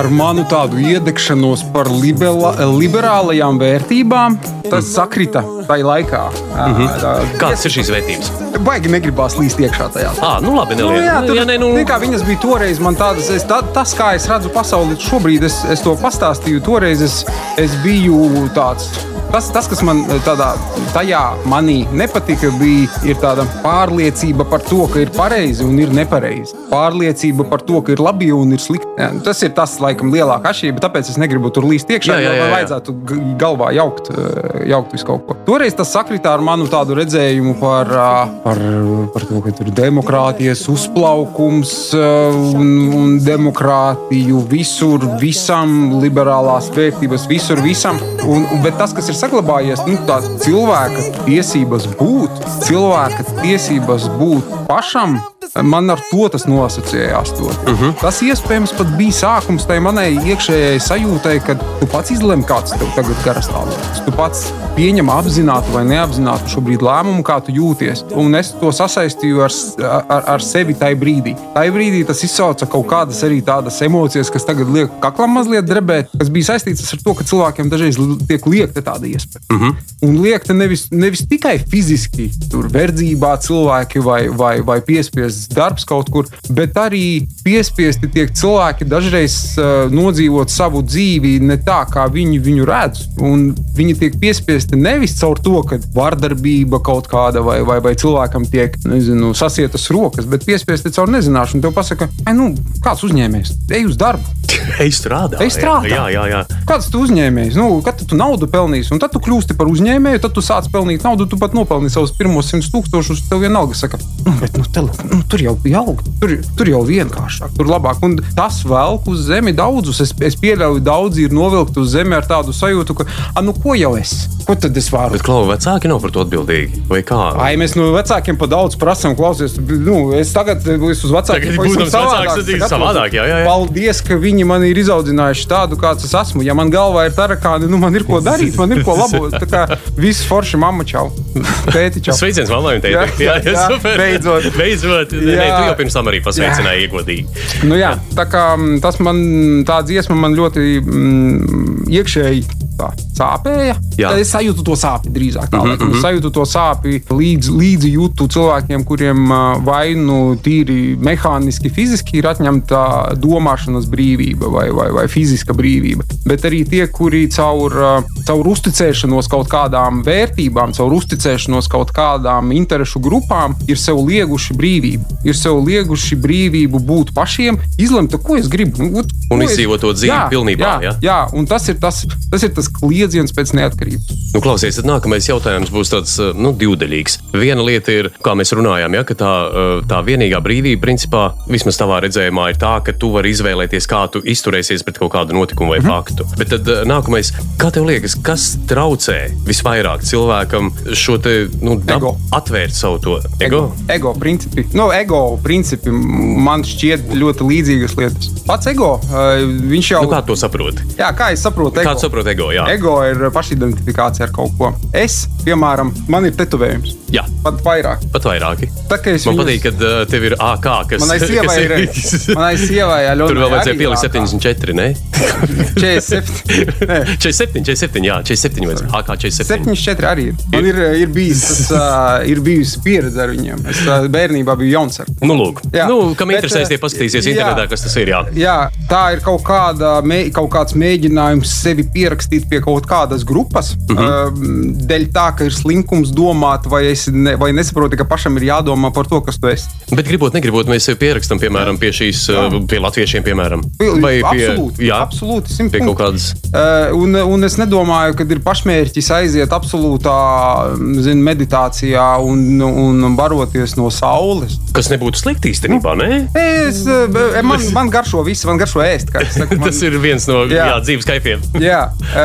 ar manu tādu iedegšanos par libela, liberālajām vērtībām. Tas sakrita tajā laikā. Mhm. Tā- Kādas ir šīs vērtības? Baigi negribās līst iekšā tajā. Ah, nu labi, Nu, nelielu. jā, tur, ja, ne, nu, nu, kā viņas bija toreiz, man tādas, es, tā, tas, kā es redzu pasauli šobrīd, es, es to pastāstīju. Toreiz es, es biju tāds. Tas, tas, kas man tādā, tajā manī nepatika, bija tāda pārliecība par to, ka ir pareizi un ir nepareizi. Pārliecība par to, ka ir labi un ir slikti. Jā, Tas ir tas, laikam, lielākā atšķirība. Tāpēc es negribu tur līst iekšā. Jo jā. Vajadzētu galvā jaukt, eh, jaukt visu kaut ko. Toreiz tas sakritā ar manu tādu redzējumu par, ā, par, par to, ka tur ir demokrātijas uzplaukums un, un demokrātiju visur, visam, liberālās vērtības visur, visam. Un, un, bet tas, kas ir saglabājies, nu, tā cilvēka tiesības būt, cilvēka tiesības būt pašam. Man ar to tas nosacījās. Uh -huh. Tas iespējams pat bija sākums tai manai iekšējai sajūtai, ka tu pats izlemi, kāds tev tagad garas stāvoklis. Tu pats pieņem apzināti vai neapzināti šobrīd lēmumu, kā tu jūties. Un es to sasaistīju ar, ar, ar sevi tajā brīdī. Tajā brīdī tas izsauca kaut kādas arī tādas emocijas, kas tagad liek kaklam mazliet drebēt, kas bija saistītas ar to, ka cilvēkiem dažreiz tiek liekta tāda iespēja. Uh -huh. Un liekta nevis, nevis tikai fiziski, tur verdzībā cilvēki vai, vai, vai piespiests darbs kaut kur, bet arī piespiesti tiek cilvēki dažreiz uh, nodzīvot savu dzīvi ne tā, kā viņi viņu redz. Un viņi tiek piespiesti nevis caur to, ka vardarbība kaut kāda vai, vai, vai cilvēkam tiek nezinu, sasietas rokas, bet piespiesti caur nezināšanu. Tev pasaka, "Ai, nu, kāds uzņēmējs, ej uz darbu. Ej strādā. Ej strādā. Jā, jā, jā. Kāds tu uzņēmējs? Nu, kad tu naudu pelnīsi, un tad tu kļūsti par uzņēmēju, tad tu sāc pelnīt naudu, tu pat nopelnīsi savus pirmos simtus tūkstošus. Tev vienalga saka, nu, bet, nu, tele, nu, tur jau bija augt, tur, tur jau vienkāršāk, tur labāk. Un tas velk uz zemi daudzus. Es, es pieļauju, daudzi ir novilkti uz zemi ar tādu sajūtu, ka, ah, nu, ko jau es? Ko tad es varu? Bet klauva vecāki nav par to atbildīgi. Vai kā? Ai, mēs no vecākiem pa daudz prasām, klausies. Nu, es tagad esmu uz vecākiem. Vecāks, savādāks, tad ir savādāk, jā, jā, jā. Paldies, ka viņi man ir izaudzinājuši tādu, kāds es esmu. Ja man galvā ir tarakāni, nu man ir ko darīt, man ir ko labot. Tā kā viss forši mamma čau. Tēti čau. Sveiciens mammai un tētim. Jā, jā, jā, super. beidzot. beidzot. Nē, Jā. tu jau pirms tam arī pasveicināji iegodīgi. Nu, jā, tā kā mm, tas man, tā dziesma man ļoti mm, iekšēji tā, sāpēja. Jā. Tad Es sajūtu to sāpju drīzāk. Tā, mm -hmm. Es sajūtu to sāpju līdz, līdzi jūtu cilvēkiem, kuriem vai nu tīri mehāniski, fiziski ir atņemta domāšanas brīvība vai, vai, vai fiziska brīvība. Bet arī tie, kuri caur, caur uzticēšanos kaut kādām vērtībām, caur uzticēšanos kaut kādām interešu grupām, ir sev lieguši brīvību. Ir sev lieguši brīvību būt pašiem, izlemt, ko es gribu. Nu, Un izdzīvot to dzīvi Jā, pilnībā, Jā, ja? jā, un tas ir tas, tas ir tas kliedziens pēc neatkarības. Nu, klausies, tad nākamais jautājums būs tāds uh, nu, divdaļīgs. Viena lieta ir, kā mēs runājām, ja, ka tā, uh, tā vienīgā brīvība, principā, vismaz tavā redzējumā, ir tā, ka tu vari izvēlēties, kā tu izturēsies pret kaut kādu notikumu vai Mhm. faktu. Bet tad uh, nākamais, kā tev liekas, kas traucē visvairāk cilvēkam šo te, nu, dab- Ego. atvērt savu to ego? Ego principi. Nu, ego principi man šķiet ļoti līdzīgas lietas. Pats ego, viņš jau. Nu, kā to saproti? Jā, kā es saprotu, ego. Kāds saprot ego? Jā. Ego ir pašidentifikācija ar kaut ko. Es, piemēram, man ir tetovējums. Jā, Pat vairāk. pat vairāki. Tā Man viņus- patīk, ka uh, tev ir AK, kas Manai sievai ir. Manai sievai Aļonai Tur vēl vajadzēja pielikt AK. 74, ne? 47. Nē, 47, 47, jā, 47 vajadzēja. AK 47. 74 arī ir. Man ir, ir, bijis, tas, uh, ir bijusi pieredze ar viņiem. Es uh, bērnībā biju jauns. Ar. Nu, lūk, Jā. nu, kam Bet, interesēs, tie paskatīsies jā. internetā, kas tas ir. Jā. Jā, tā ir kaut, kāda, mē- kaut kāds mēģinājums sevi pierakstīt pie kaut kādas grupas. Uh Mhm. -huh. Dēļ tā, ka ir slinkums domāt, vai, esi ne, vai nesaproti, ka pašam ir jādomā par to, kas tu esi. Bet gribot, negribot, mēs sevi pierakstam, piemēram, pie šīs, uh, pie latviešiem, piemēram. Vai pie, absolūti, jā, absolūti, simt pie kaut kādas. Uh, un, un es nedomāju, ka ir pašmērķis aiziet absolūtā zin, meditācijā un, un baroties no saules. Kas nebūtu slikti īstenībā, ne? Es, eh, man, man garšo viss, man garšo ēst. es man, Tas ir viens no jā. Jā. Jā, dzīves kaifiem. Jā,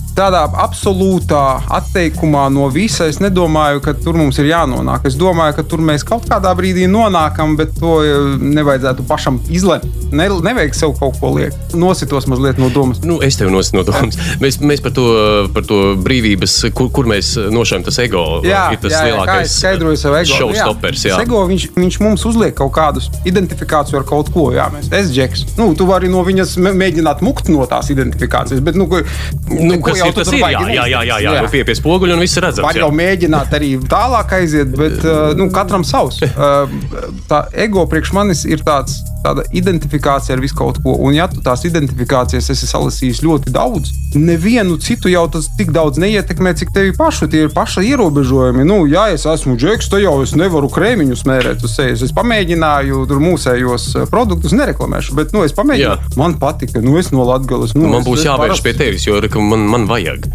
tādā absolūtā atteikumā no visa es nedomāju, ka tur mums ir jānonāk. Es domāju, ka tur mēs kaut kādā brīdī nonākam, bet to eh, nevajadzētu pašam izlemt. Ne, nevajag sev kaut ko liekt. Nositos mazliet no domas. Nu, es tev nositu no domas. Mēs, mēs par, to, par to brīvības, kur, kur mēs nošaujam tas ego. Jā, ir tas jā, lielākais es showstoppers. Jā. Ego, viņš, viņš mums uzliek kaut kādus identifikāciju ar kaut ko. Jā, mēs esam džeks. Nu, tu vari no viņas mē- mēģināt mukt no tās identifikācijas, bet nu, ko, Nu, ko kas jau tas? Ir, jā, jā, jā, jā, jā. Nu, pie, pie spoguļa un viss ir redzams. Var jā. jau mēģināt arī tālāk aiziet, bet uh, nu, katram savs. Uh, Tā ego priekš manis ir tāds, tāda identifikācija ar visu kaut ko. Un, ja tu tās identifikācijas esi salasījis ļoti daudz, nevienu citu jau tas tik daudz neietekmē, cik tevi pašu. Tie ir paša ierobežojumi. Nu, ja es esmu džeks, tad jau es nevaru krēmiņu smērēt uz sejas. Es pamēģināju tur mūsējos uh, produktus, nereklamēšu, bet nu, es pamēģināju. Jā. Man patika, nu, es no Latvijas. Nu, Man es- būs jāvērš parasts- pie tevis, jo man, man vajag.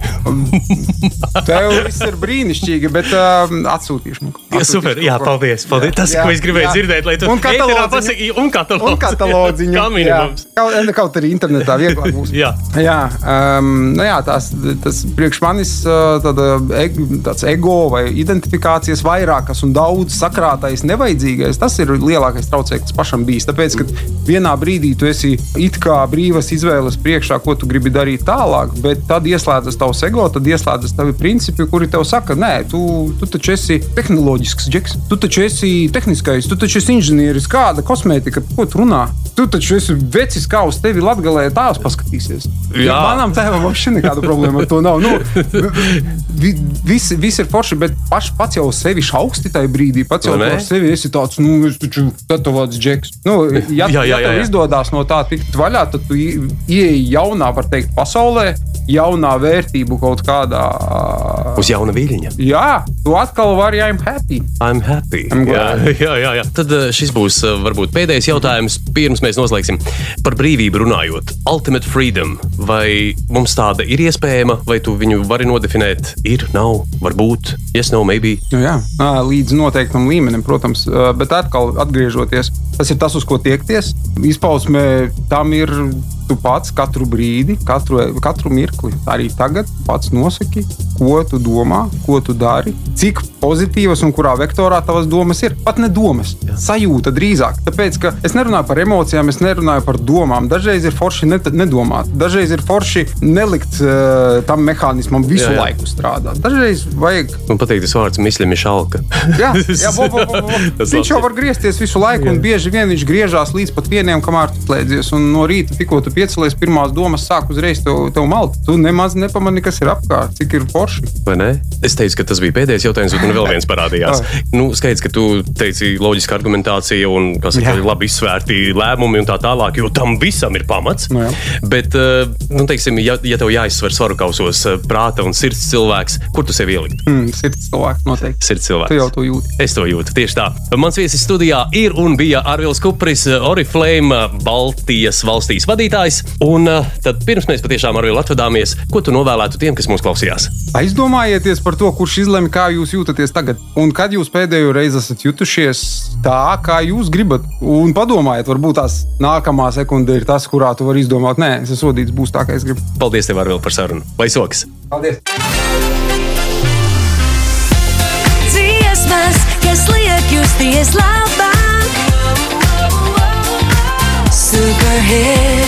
Tev viss ir brīnišķīgi, bet uh, atsūtīšu. man. Jā, Atsūtīšu super, jā, paldies. paldies. Tas, Jā, ko es gribēju jā. dzirdēt, lai tu Un ēterā katalodziņu. pasaki, un katalodziņu. Un katalodziņu. Kā minimums. Jā, kaut, kaut arī internetā vieglāk būs. Jā. Jā, um, nu jā tās, tas priekš manis uh, tāda, eg, tāds ego vai identifikācijas vairākas un daudz sakrātais, nevajadzīgais. Tas ir lielākais traucējums pašam bijis. Tāpēc, ka vienā brīdī tu esi it kā brīvas izvēles priekšā, ko tu gribi darīt tālāk, bet tad ieslēdzas tavs ego, tad ieslēdzas tavi principi, kuri tev saka, nē, tu, tu taču esi tehnoloģisks džeks, tu taču esi tehniskais, tu taču esi inženieris, kāda kosmētika, ko tu runā. Tu taču esi vecis, kā uz tevi latgalē tās paskatīsies. Jā. Ja manam tēvam vairs nekāda problēma ar to nav. Nu, vi, viss, viss ir forši, bet paš, pats jau sevi šauksti tajā brīdī. Pats jau par sevi esi tāds, nu, es taču tetovēts džeks. Nu, ja Jā, jā, ja jā, jā. izdodas no tā tikt vaļā, tad tu ie- ieeji jaunā, var teikt, pasaulē, jaunā vērtību kaut kādā. Uz jauna viļņa. Jā, tu atkal vari, I'm happy. I'm happy. I'm jā, glad. jā, jā, jā. Tad šis būs varbūt pēdējais jautājums, pirms mēs noslēgsim. Par brīvību runājot. Ultimate freedom. Vai mums tāda ir iespējama, vai tu viņu vari nodefinēt? Ir, nav, varbūt, yes, no, maybe. Nu, jā, līdz noteiktam līmenim, protams, bet atkal atgriežoties, tas ir tas, uz ko tiekties. Izpausmē tam ir tu pats katru brīdi, katru, katru mirkli. Arī tagad pats nosaki, ko tu domā, ko tu dari, cik pozitīvas un kurā vektorā tavas domas ir. Pat ne domas, sajūta drīzāk. Tāpēc, ka es nerunāju par emocijām, es nerunāju par domām. Dažreiz ir forši net, nedomāt, dažreiz ir forši nelikt uh, tam mehānismam visu Jā, jā. laiku strādāt. Dažreiz vajag Man patīk tas vārds Misļa Mišalka. Jā, jā bo, bo, bo, bo. Viņš jau var griezties visu laiku, un bieži vien viņš griežās līdz pat vienam, kamēr tu slēdzies. Un no rīta, tikko tu piecelies, pirmās domas sāk uzreiz tev, tev malt. Tu nemaz nepamani, kas ir apkārt, cik ir forši. Vai ne? Es teicu, ka tas bija pēdējais jautājums, un vēl viens parādījās. nu, skaidrs, ka tu teici loģiska argumentācija un kas ir labi izsvērti lēmumi un tā tālāk, jo tam visam ir pamats. Nu jā. Bet, eh, nu, teiksim, ja, ja tev jāizsver svaru kausos eh, prāta un sirds cilvēks, kur tu sevi ielikt? Mm, sirds cilvēks noteikti. Sirds cilvēks. Tu jau to jūti. Es to jūtu tieši tā. Mans viesis studijā ir un bija Arvils Kupris, Oriflame, Baltijas valstīs vadītājs. Un uh, tad pirms mēs patiešām ar Arvilu atvadāmies, ko tu novēlētu tiem, kas mūs klausījās? Aizdomājieties par to, kurš izlemj, kā jūs jūtaties tagad. Un kad jūs pēdējo reizi esat jutušies tā, kā jūs gribat. Un padomājiet, varbūt tās nākamā sekunde ir tas, kurā tu vari izdomāt, nē, es esmu sodīts, būs tā, kā es gribu. Paldies, tev, Arvil, par sarunu. Lai sokas! Paldies! Dziesmas, kas liek justies labāk. Superhits